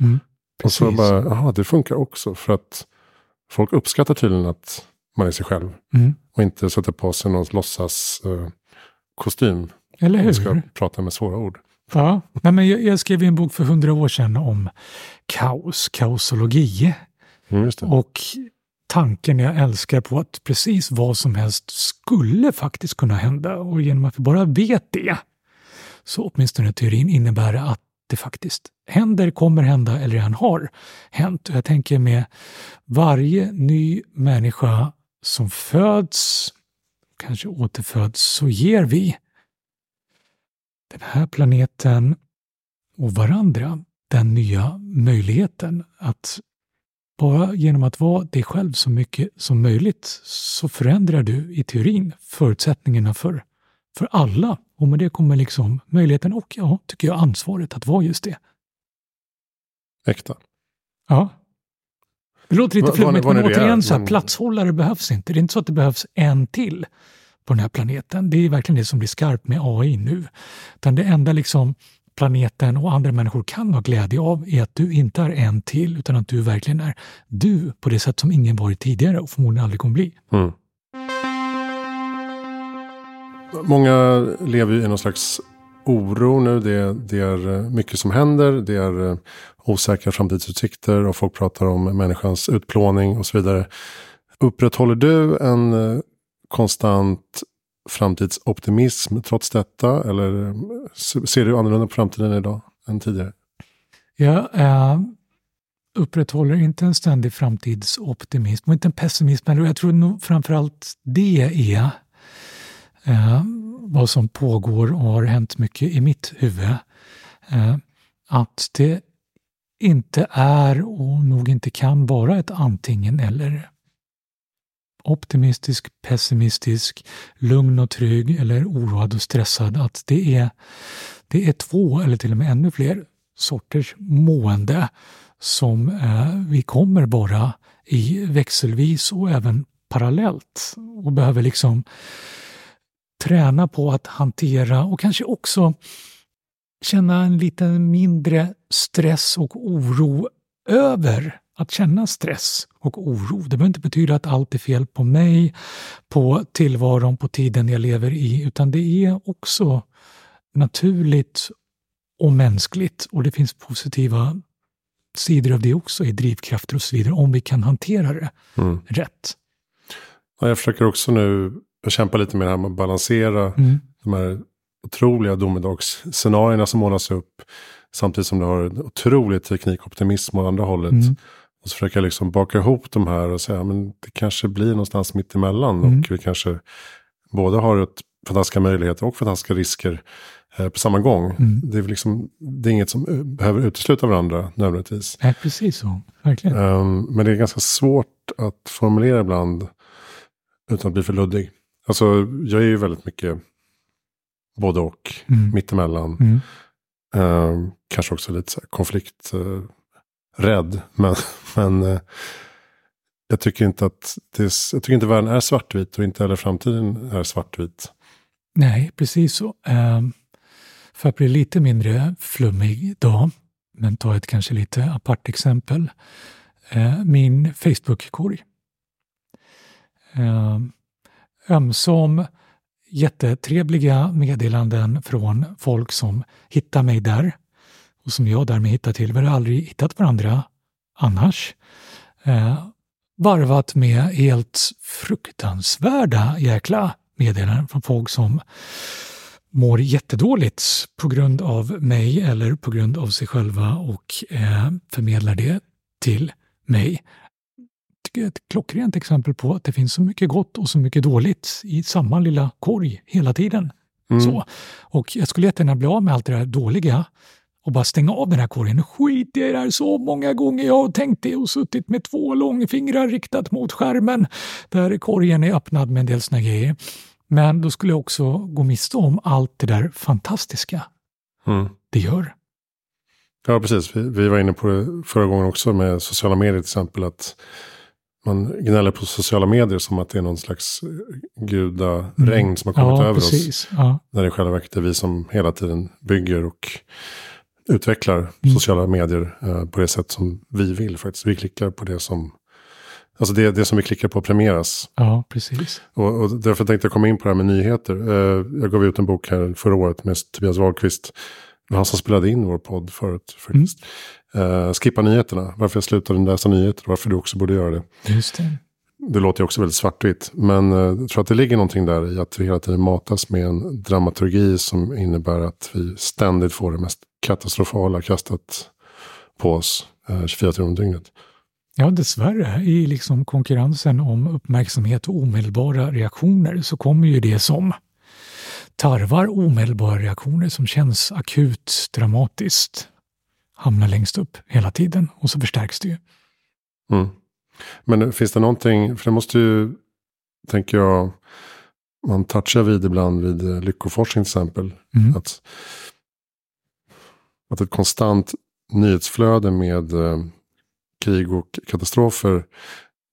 Mm. Och så bara, jaha, det funkar också. För att folk uppskattar tydligen att man är sig själv. Mm. Och inte sätter på sig någon låtsas uh, kostym. Eller hur? Man ska prata med svåra ord. Ja, Nej, men jag, jag skrev en bok för hundra år sedan om kaos, kaosologi. Mm, och tanken jag älskar på att precis vad som helst skulle faktiskt kunna hända och genom att vi bara vet det så åtminstone teorin innebär att det faktiskt händer, kommer hända eller redan har hänt. Och jag tänker med varje ny människa som föds, kanske återföds, så ger vi den här planeten och varandra den nya möjligheten att bara genom att vara dig själv så mycket som möjligt så förändrar du i teorin förutsättningarna för, för alla. Och med det kommer liksom möjligheten och, ja, tycker jag, ansvaret att vara just det. Äkta. Ja. Det låter lite flummigt, men återigen, så här, platshållare behövs inte. Det är inte så att det behövs en till på den här planeten. Det är verkligen det som blir skarpt med AI nu. Utan det enda liksom planeten och andra människor kan ha glädje av är att du inte är en till, utan att du verkligen är du på det sätt som ingen varit tidigare och förmodligen aldrig kommer bli. Mm. Många lever i någon slags oro nu. Det, det, är mycket som händer. Det är eh, osäkra framtidsutsikter och folk pratar om människans utplåning och så vidare. Upprätthåller du en eh, konstant framtidsoptimism trots detta? Eller eh, ser du annorlunda på framtiden idag än tidigare? Jag äh, upprätthåller inte en ständig framtidsoptimism och inte en pessimism. Men jag tror nog framförallt det är äh, vad som pågår och har hänt mycket i mitt huvud. Äh, att det inte är och nog inte kan vara ett antingen eller optimistisk, pessimistisk, lugn och trygg eller oroad och stressad. Att det är, det är två eller till och med ännu fler sorters mående som eh, vi kommer bara i växelvis och även parallellt och behöver liksom träna på att hantera och kanske också känna en lite mindre stress och oro över att känna stress och oro. Det behöver inte betyda att allt är fel på mig, på tillvaron, på tiden jag lever i, utan det är också naturligt och mänskligt och det finns positiva sidor av det också i drivkrafter och så vidare om vi kan hantera det mm. rätt. Ja, jag försöker också nu kämpa lite med det här med att balansera mm. de här otroliga domedagsscenarierna som målas upp samtidigt som det har en otrolig teknikoptimism åt andra hållet. Mm. Och så försöker jag liksom baka ihop de här och säga men det kanske blir någonstans mitt emellan. Mm. Och vi kanske både har ett fantastiska möjligheter och fantastiska risker eh, på samma gång. Mm. Det, är liksom, det är inget som eh, behöver utesluta varandra nödvändigtvis. Nej, precis så. Verkligen. Um, men det är ganska svårt att formulera ibland utan att bli för luddig. Alltså, jag är ju väldigt mycket både och, mm. mittemellan. Mm. Um, kanske också lite konflikt. Uh, rädd. Men, men eh, jag tycker inte att det är, jag tycker inte världen är svartvit och inte heller framtiden är svartvit. Nej, precis så. Ehm, för att bli lite mindre flummig då, men ta ett kanske lite apart exempel. Eh, min Facebook-korg. Ehm, ömsom jättetrevliga meddelanden från folk som hittar mig där och som jag därmed hittar till. Vi har aldrig hittat varandra annars. Eh, varvat med helt fruktansvärda jäkla meddelanden från folk som mår jättedåligt på grund av mig eller på grund av sig själva och eh, förmedlar det till mig. Det är ett klockrent exempel på att det finns så mycket gott och så mycket dåligt i samma lilla korg hela tiden. Mm. Så. Och jag skulle jättegärna bli av med allt det där dåliga och bara stänga av den här korgen. Skit i det här så många gånger jag har tänkt det och suttit med två långfingrar riktat mot skärmen där korgen är öppnad med en del såna grejer. Men då skulle jag också gå miste om allt det där fantastiska mm. det gör. Ja, precis. Vi, vi, var inne på det förra gången också med sociala medier till exempel. Att man gnäller på sociala medier som att det är någon slags gudaregn mm. som har kommit ja, över precis. oss. Ja. När det i själva verket är vi som hela tiden bygger och utvecklar mm. sociala medier eh, på det sätt som vi vill faktiskt. Vi klickar på det som Alltså det, det som vi klickar på premieras. Ja, precis. Och, och därför tänkte jag komma in på det här med nyheter. Uh, jag gav ut en bok här förra året med Tobias Wahlqvist. Det var han som spelade in vår podd förut faktiskt. Mm. Uh, skippa nyheterna. Varför jag slutade läsa nyheter. Varför du också borde göra det. Just det. Det låter ju också väldigt svartvitt. Men uh, jag tror att det ligger någonting där i att vi hela tiden matas med en dramaturgi som innebär att vi ständigt får det mest katastrofala kastat på oss 24 timmar om dygnet. Ja, dessvärre. I liksom konkurrensen om uppmärksamhet och omedelbara reaktioner så kommer ju det som tarvar omedelbara reaktioner som känns akut dramatiskt hamna längst upp hela tiden och så förstärks det ju. Mm. Men finns det någonting, för det måste ju, tänker jag, man touchar vid ibland vid lyckoforskning till exempel. Mm. Att, att ett konstant nyhetsflöde med eh, krig och katastrofer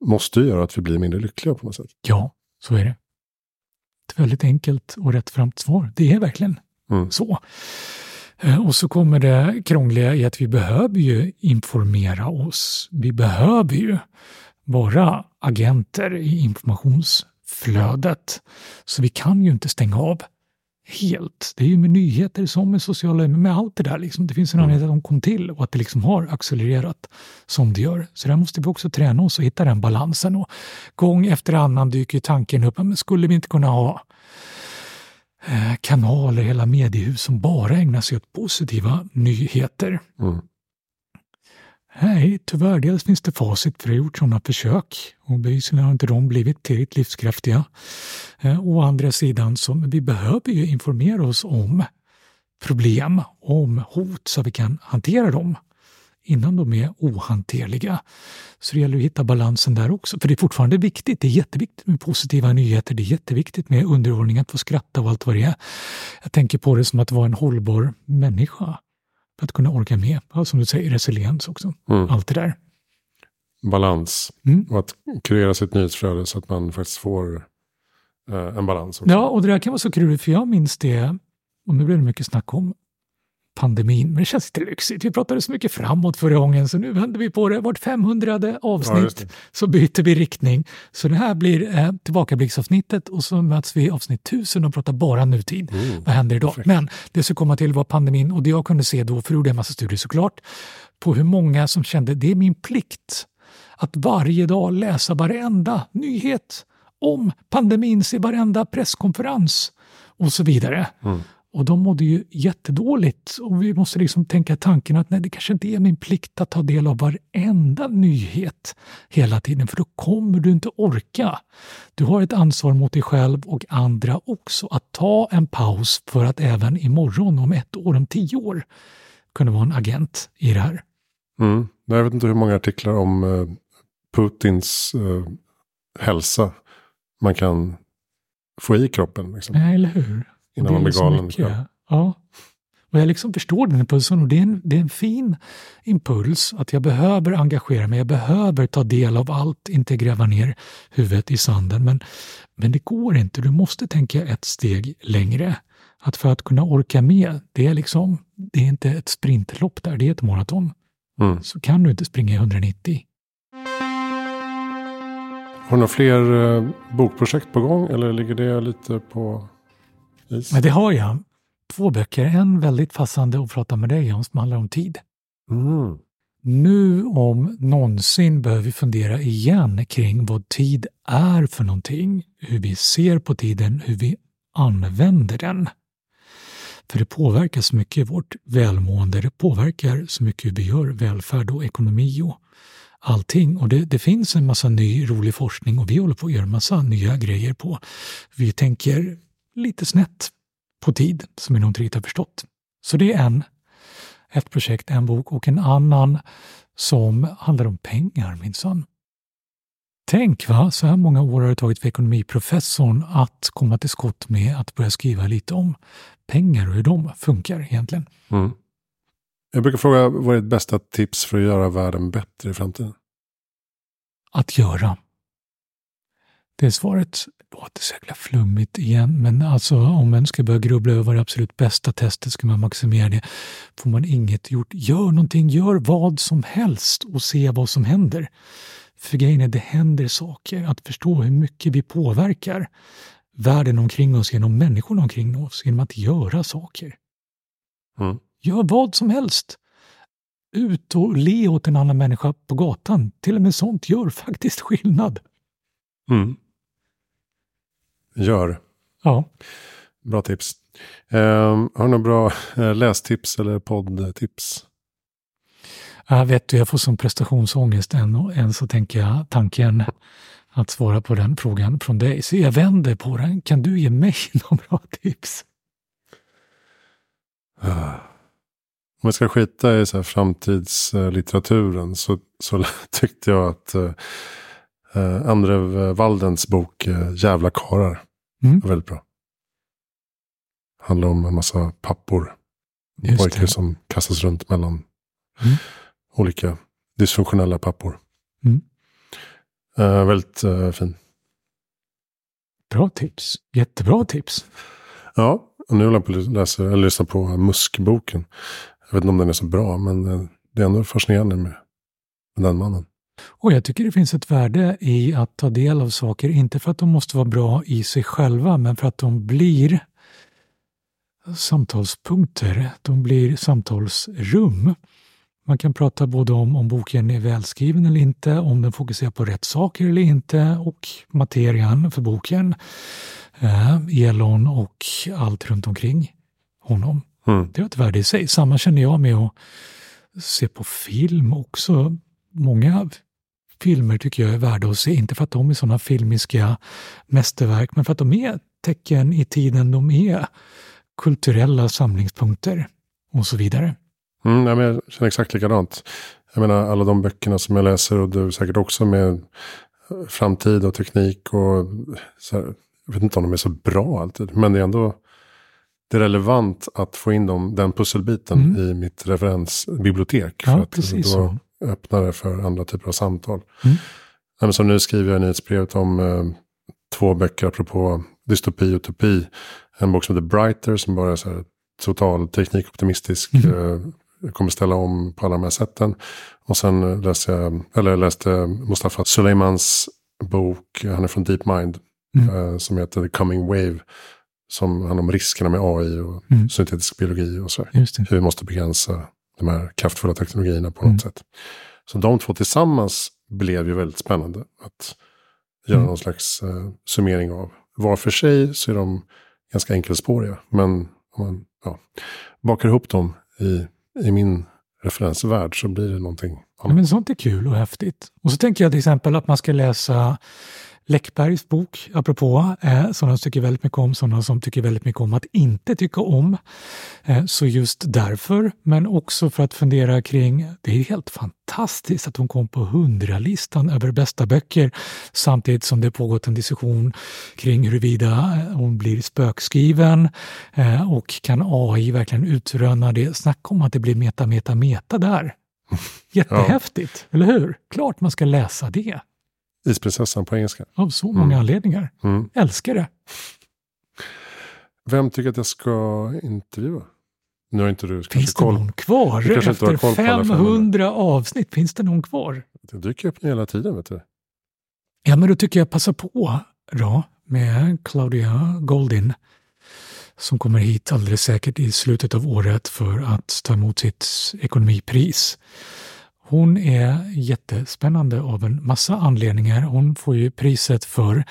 måste göra att vi blir mindre lyckliga på något sätt. Ja, så är det. Ett väldigt enkelt och rättframt svar. Det är verkligen mm. så. Eh, och så kommer det krångliga i att vi behöver ju informera oss. Vi behöver ju vara agenter i informationsflödet. Så vi kan ju inte stänga av helt. Det är ju med nyheter som med sociala med allt det där. Liksom. Det finns en mm. anledning att de kom till och att det liksom har accelererat som det gör. Så där måste vi också träna oss och hitta den balansen. Och gång efter annan dyker tanken upp, men skulle vi inte kunna ha kanaler, hela mediehus som bara ägnar sig åt positiva nyheter? Mm. Nej, tyvärr. Dels finns det facit för det har gjort sådana försök och bevisligen har inte de blivit tillräckligt livskraftiga. Eh, å andra sidan så vi behöver ju informera oss om problem, om hot så vi kan hantera dem innan de är ohanterliga. Så det gäller att hitta balansen där också. För det är fortfarande viktigt. Det är jätteviktigt med positiva nyheter. Det är jätteviktigt med underhållning, att få skratta och allt vad det är. Jag tänker på det som att vara en hållbar människa för att kunna orka med. Ja, som du säger, resiliens också. Mm. Allt det där. Balans. Mm. Och att kurera sitt nyhetsflöde så att man faktiskt får eh, en balans. Också. Ja, och det där kan vara så kul, för jag minns det, och nu blir det mycket snack om pandemin, men det känns lite lyxigt. Vi pratade så mycket framåt förra gången, så nu vänder vi på det. Vart 500 avsnitt ja, så byter vi riktning. Så det här blir eh, tillbakablicksavsnittet och så möts vi i avsnitt 1000 och pratar bara nutid. Mm, Vad händer idag? Perfekt. Men det som komma till var pandemin och det jag kunde se då, för gjorde jag en massa studier såklart, på hur många som kände det är min plikt att varje dag läsa varenda nyhet om pandemin, se varenda presskonferens och så vidare. Mm. Och de mådde ju jättedåligt. Och vi måste liksom tänka tanken att nej, det kanske inte är min plikt att ta del av varenda nyhet hela tiden, för då kommer du inte orka. Du har ett ansvar mot dig själv och andra också att ta en paus för att även imorgon, om ett år, om tio år kunna vara en agent i det här. Mm. Jag vet inte hur många artiklar om uh, Putins uh, hälsa man kan få i kroppen. Liksom. Nej, eller hur? Innan man blir galen. Ja. ja. Och jag liksom förstår den impulsen och det är, en, det är en fin impuls att jag behöver engagera mig, jag behöver ta del av allt, inte gräva ner huvudet i sanden. Men, men det går inte, du måste tänka ett steg längre. Att för att kunna orka med, det är liksom, det är inte ett sprintlopp där, det är ett maraton. Mm. Så kan du inte springa i 190. Har du några fler eh, bokprojekt på gång eller ligger det lite på men det har jag. Två böcker. En väldigt passande att prata med dig om som handlar om tid. Mm. Nu om någonsin behöver vi fundera igen kring vad tid är för någonting, hur vi ser på tiden, hur vi använder den. För det påverkar så mycket vårt välmående, det påverkar så mycket hur vi gör välfärd och ekonomi och allting. Och det, det, finns en massa ny rolig forskning och vi håller på att göra massa nya grejer på. Vi tänker lite snett på tid, som ni nog inte riktigt har förstått. Så det är en, ett projekt, en bok och en annan som handlar om pengar minsann. Tänk va, så här många år har det tagit för ekonomiprofessorn att komma till skott med att börja skriva lite om pengar och hur de funkar egentligen. Mm. Jag brukar fråga, vad är ditt bästa tips för att göra världen bättre i framtiden? Att göra. Det är svaret. Låter så jäkla flummigt igen, men alltså om man ska börja grubbla över det absolut bästa testet, ska man maximera det, får man inget gjort. Gör någonting, gör vad som helst och se vad som händer. För grejen är, det händer saker. Att förstå hur mycket vi påverkar världen omkring oss genom människorna omkring oss, genom att göra saker. Mm. Gör vad som helst. Ut och le åt en annan människa på gatan. Till och med sånt gör *laughs* faktiskt skillnad. Mm. Gör. Ja. Bra tips. Um, har du några bra uh, lästips eller poddtips? Jag vet du, jag får som prestationsångest än och än så tänker jag tanken att svara på den frågan från dig. Så jag vänder på den. Kan du ge mig *laughs* några bra tips? Om jag ska skita i så framtidslitteraturen så, så *laughs* tyckte jag att uh, Andre Waldens bok uh, Jävla karar mm. var väldigt bra. Handlar om en massa pappor. pojkar som kastas runt mellan mm olika dysfunktionella pappor. Mm. Uh, väldigt uh, fin. Bra tips. Jättebra tips. Ja, och nu håller jag på att läsa, eller lyssna på Muskboken. Jag vet inte om den är så bra, men uh, det är ändå fascinerande med, med den mannen. Och jag tycker det finns ett värde i att ta del av saker, inte för att de måste vara bra i sig själva, men för att de blir samtalspunkter. De blir samtalsrum. Man kan prata både om om boken är välskriven eller inte, om den fokuserar på rätt saker eller inte och materian för boken, eh, Elon och allt runt omkring honom. Mm. Det har ett värde i sig. Samma känner jag med att se på film också. Många filmer tycker jag är värda att se, inte för att de är sådana filmiska mästerverk, men för att de är tecken i tiden, de är kulturella samlingspunkter och så vidare. Mm, ja, men jag känner exakt likadant. Jag menar alla de böckerna som jag läser och du säkert också med framtid och teknik och så här, jag vet inte om de är så bra alltid. Men det är ändå det är relevant att få in dem, den pusselbiten mm. i mitt referensbibliotek. Ja, för att precis då så. Öppnar det för andra typer av samtal. Mm. Som nu skriver jag nyhetsbrevet om eh, två böcker apropå dystopi och utopi. En bok som heter Brighter som bara är så här total teknikoptimistisk mm. eh, kommer ställa om på alla de här sätten. Och sen läste jag, eller läste Mustafa Suleimans bok, han är från DeepMind, mm. eh, som heter The Coming Wave. Som handlar om riskerna med AI och mm. syntetisk biologi och så. Hur vi måste begränsa de här kraftfulla teknologierna på något mm. sätt. Så de två tillsammans blev ju väldigt spännande att göra mm. någon slags eh, summering av. Var för sig så är de ganska enkelspåriga. Men om man ja, bakar ihop dem i i min referensvärld så blir det någonting annat. Ja, men sånt är kul och häftigt. Och så tänker jag till exempel att man ska läsa Läckbergs bok, apropå, eh, som tycker väldigt mycket om, sådana som tycker väldigt mycket om att inte tycka om. Eh, så just därför, men också för att fundera kring, det är helt fantastiskt att hon kom på hundralistan över bästa böcker samtidigt som det pågått en diskussion kring huruvida eh, hon blir spökskriven eh, och kan AI verkligen utröna det. Snacka om att det blir meta, meta, meta där. *laughs* Jättehäftigt, ja. eller hur? Klart man ska läsa det. Isprinsessan på engelska. Av så många mm. anledningar. Mm. Älskar det. Vem tycker att jag ska intervjua? Nu har inte du Finns det koll. någon kvar? Efter 500 avsnitt, finns det någon kvar? Det dyker upp hela tiden, vet du. Ja, men då tycker jag passa på då med Claudia Goldin som kommer hit alldeles säkert i slutet av året för att ta emot sitt ekonomipris. Hon är jättespännande av en massa anledningar. Hon får ju priset för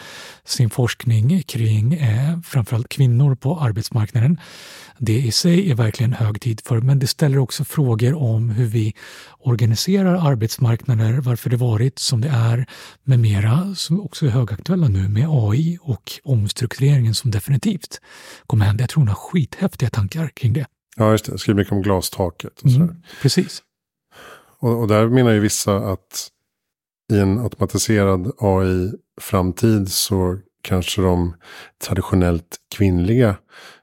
sin forskning kring eh, framförallt kvinnor på arbetsmarknaden. Det i sig är verkligen hög tid för, men det ställer också frågor om hur vi organiserar arbetsmarknader, varför det varit som det är med mera, som också är högaktuella nu med AI och omstruktureringen som definitivt kommer hända. Jag tror hon har skithäftiga tankar kring det. Ja, just det. Skriver mycket om glastaket. Och mm, precis. Och, och där menar ju vissa att i en automatiserad AI-framtid så kanske de traditionellt kvinnliga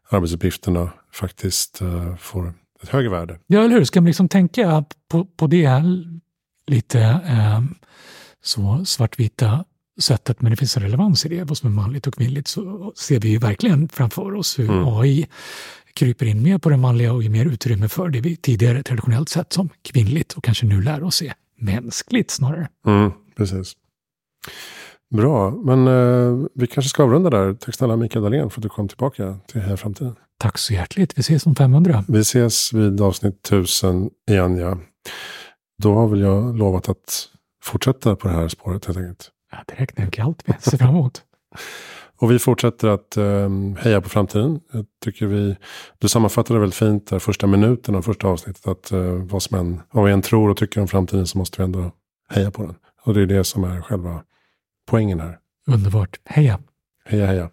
arbetsuppgifterna faktiskt uh, får ett högre värde. Ja, eller hur? Ska man liksom tänka på, på det lite eh, så svartvita sättet, men det finns en relevans i det, vad som är manligt och kvinnligt, så ser vi ju verkligen framför oss hur mm. AI kryper in mer på det manliga och ger mer utrymme för det vi tidigare traditionellt sett som kvinnligt och kanske nu lär oss se mänskligt snarare. Mm, precis. Bra, men eh, vi kanske ska avrunda där. Tack snälla Mikael Dahlén för att du kom tillbaka till Här Framtiden. Tack så hjärtligt. Vi ses om 500. Vi ses vid avsnitt 1000 igen, ja. Då har väl jag lovat att fortsätta på det här spåret helt enkelt. Ja, det räknar jag allt med. Se fram emot. *laughs* Och vi fortsätter att um, heja på framtiden. Jag tycker vi, du sammanfattade väldigt fint där första minuten av första avsnittet. Att uh, vad, som än, vad vi än tror och tycker om framtiden så måste vi ändå heja på den. Och det är det som är själva poängen här. Underbart. Heja! Heja, heja.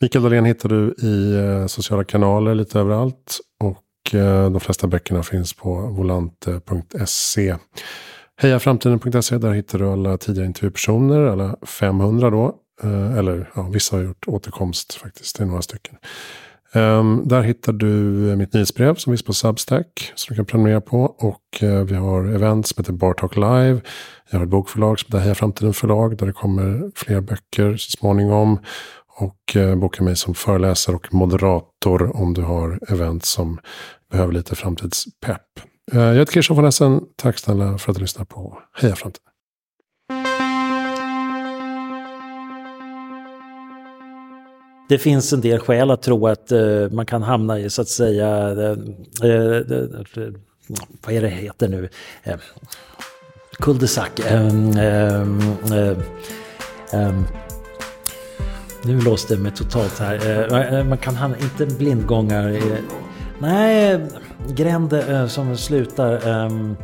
Mikael Dahlén hittar du i uh, sociala kanaler lite överallt. Och uh, de flesta böckerna finns på volante.se. Hejaframtiden.se, där hittar du alla tidigare intervjupersoner, alla 500 då. Eh, eller ja, vissa har gjort återkomst faktiskt, det är några stycken. Um, där hittar du eh, mitt nyhetsbrev som finns på Substack. Som du kan prenumerera på. Och uh, vi har event som heter Bartalk Live. Jag har ett bokförlag som heter Heja Framtiden Förlag. Där det kommer fler böcker så småningom. Och uh, boka mig som föreläsare och moderator om du har event som behöver lite framtidspepp. Uh, jag heter Christian von Essen. Tack snälla för att du lyssnar på Heja Framtiden. Det finns en del skäl att tro att uh, man kan hamna i så att säga, uh, uh, vad är det heter nu, uh, cul-de-sac. Nu låste det mig totalt här. man kan hamna, inte blindgångar, nej, gränder som slutar. Ehm.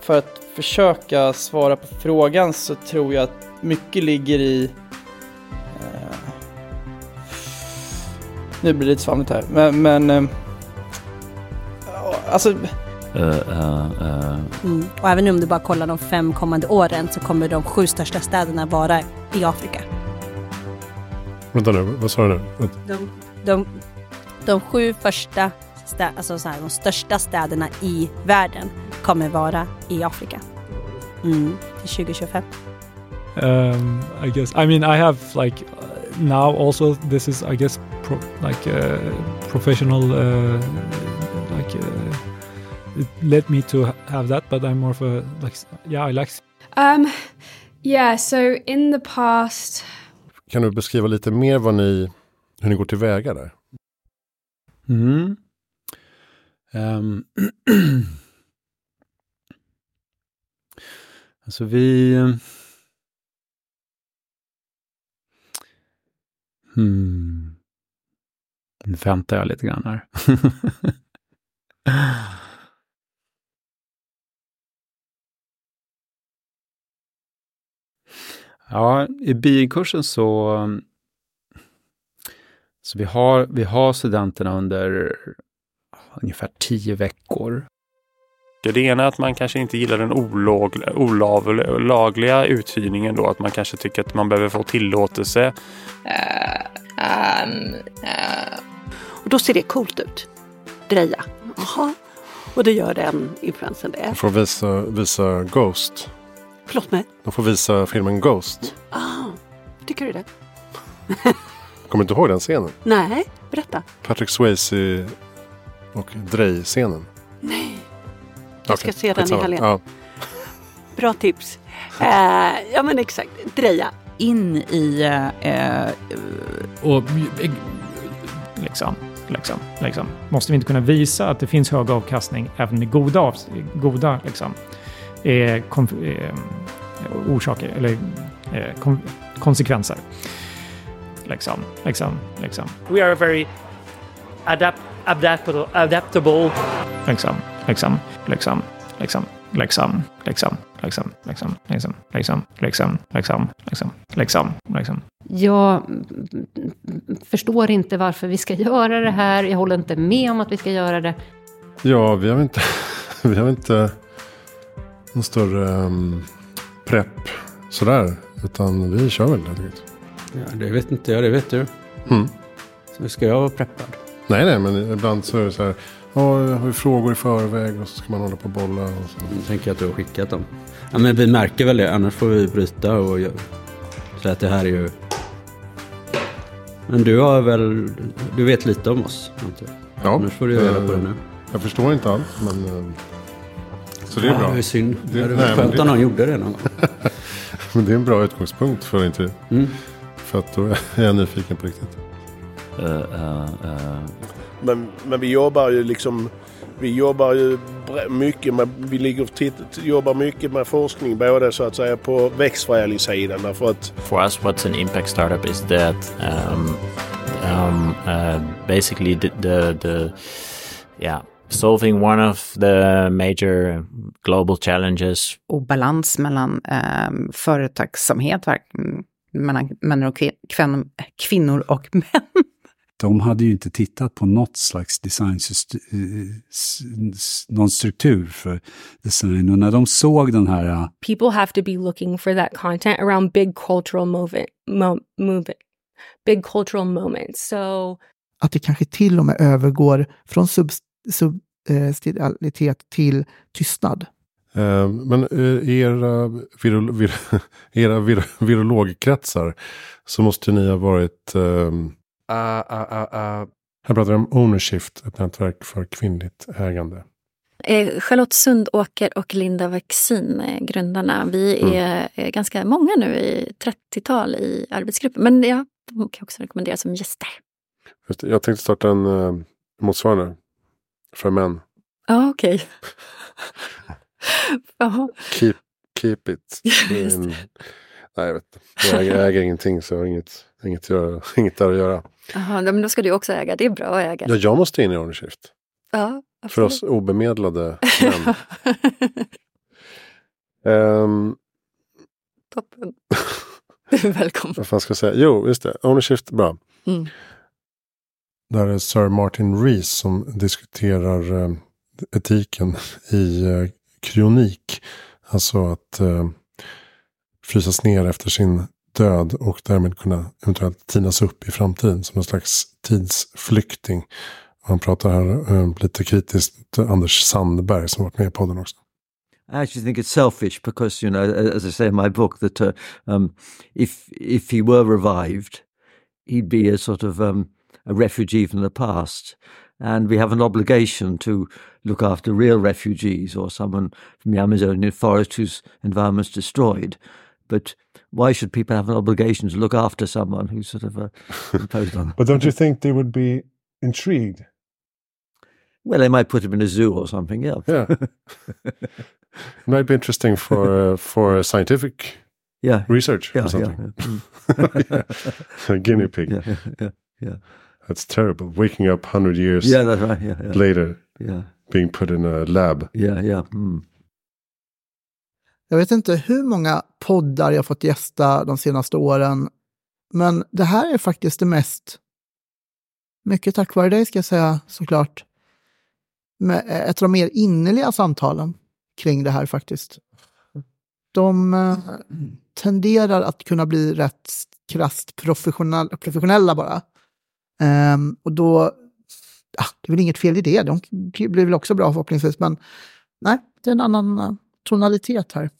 För att försöka svara på frågan så tror jag att mycket ligger i nu blir det lite svamligt här, men... men äh, alltså... Uh, uh, uh. Mm. Och även om du bara kollar de fem kommande åren så kommer de sju största städerna vara i Afrika. Vänta nu, vad sa du nu? De, de, de sju första, stä, alltså så här, de största städerna i världen kommer vara i Afrika. Mm, till 2025. Um, I guess, I mean I have like now also this is I guess pro, like uh, professional uh, like uh, it led me to have that but i'm more of a like yeah i like um yeah so in the past kan du beskriva lite mer vad ni hur ni går tillväga där mm. Um, *clears throat* alltså vi hmm. Nu väntar jag lite grann här. *laughs* ja, i bikursen så, så vi har, vi har studenterna under ungefär tio veckor. Det ena är att man kanske inte gillar den olagliga uthyrningen då, att man kanske tycker att man behöver få tillåtelse. Uh, um, uh, då ser det coolt ut. Dreja. Jaha. Och det gör den influensen det. De får visa, visa Ghost. Förlåt mig? De får visa filmen Ghost. Ah, tycker du det? *laughs* Kommer du inte ihåg den scenen? Nej, berätta. Patrick Swayze och Drej-scenen. Nej. Jag ska okay, se den i helgen. Ja. *laughs* Bra tips. Uh, ja men exakt, Dreja. In i... Uh, och liksom Liksom, liksom. Måste vi inte kunna visa att det finns hög avkastning även med goda, goda liksom, eh, eh, orsaker eller eh, kom, konsekvenser. Liksom, liksom, liksom. We are very adapt adaptable, adaptable. Liksom, liksom, liksom, liksom, liksom, liksom, liksom, liksom, liksom, liksom, liksom, liksom, liksom, liksom, liksom. Jag förstår inte varför vi ska göra det här. Jag håller inte med om att vi ska göra det. Ja, vi har inte, *laughs* vi har inte någon större um, prepp sådär. Utan vi kör väl helt enkelt. Ja, det vet inte jag, det vet du. Mm. Så ska jag vara preppad? Nej, nej, men ibland så är det så här. Ja, jag har vi frågor i förväg och så ska man hålla på och bolla. Och så. Jag tänker att du har skickat dem. Ja, men vi märker väl det, annars får vi bryta och säga att det här är ju... Men du har väl, du vet lite om oss? Inte? Ja. Annars får du reda på det nu. Jag förstår inte allt, men... eh, Så det är Ja, bra. det är synd. Det hade nej, varit men skönt om någon gjorde det någon gång. *laughs* men det är en bra utgångspunkt för intervju. Mm. För att då är jag nyfiken på riktigt. Men, men vi jobbar ju liksom... Vi jobbar ju mycket med, vi ligger och jobbar mycket med forskning både så att säga på växtförädlingssidan därför att For us, what's an impact startup is that um, um, uh, basically the, the, the yeah solving one of the major global challenges obalans mellan eh, företagsamhet, mellan män och kvin- kvinnor och *laughs* män. De hade ju inte tittat på något slags design, någon struktur för design. Och när de såg den här uh, people have to be looking for that content around big cultural movement, mo- movement, big cultural moments. So Att det kanske till och med övergår från substilitet till tystnad. Eh, Men eh, i era, virol, vir, *laughs* era vir, virologkretsar så måste ni ha varit... ehm, Här pratar vi om Ownership, ett nätverk för kvinnligt ägande. Eh, Charlotte Sundåker och Linda Vaccin, eh, grundarna. Vi Mm. är eh, ganska många nu, i 30-tal i arbetsgruppen. Men ja, de kan också rekommenderas som gäster. Just det, Jag tänkte starta en uh, motsvarande för män. Ja, okej. *laughs* Jaha. Keep, keep it. *laughs* En, nej, jag vet inte. Jag äger, jag äger ingenting så jag har inget, inget, göra, *laughs* inget där att göra. Jaha, men då ska du också äga. Det är bra att äga. Ja, jag måste in i Ownership. Ja, För oss obemedlade *laughs* män. Ehm, Toppen. Du är välkommen. vad fan ska jag säga? Jo, just det. Ownership, bra. Mm. Där är Sir Martin Rees som diskuterar eh, etiken i eh, kryonik. Alltså att eh, frysas ner efter sin död och därmed kunna eventuellt tinas upp i framtiden som en slags tidsflykting. Han pratar här eh, lite kritiskt till Anders Sandberg som varit med också. I actually think it's selfish because, you know, as I say in my book, that uh, um, if if he were revived, he'd be a sort of um, a refugee from the past, and we have an obligation to look after real refugees or someone from the Amazonian forest whose environment's destroyed. But why should people have an obligation to look after someone who's sort of uh, *laughs* imposed on them? But don't you think they would be intrigued? Well, they might put him in a zoo or something. Yeah. Yeah. *laughs* It might be interesting for uh, for scientific Yeah. research Yeah, or something. yeah, *laughs* A guinea pig. Yeah, yeah, yeah, yeah. That's terrible. Waking up hundred years Yeah, that's right, yeah, yeah. later, Yeah. being put in a lab. Yeah, yeah. Mm. Jag vet inte hur många poddar jag fått gästa de senaste åren. Men det här är faktiskt det mest, mycket tack vare dig ska jag säga såklart, med eh, ett av de mer innerliga samtalen kring det här faktiskt. De eh, tenderar att kunna bli rätt krasst professionella, professionella bara. Um, och då, ah, det är väl inget fel i det, de blir väl också bra förhoppningsvis, men nej, det är en annan eh, tonalitet här.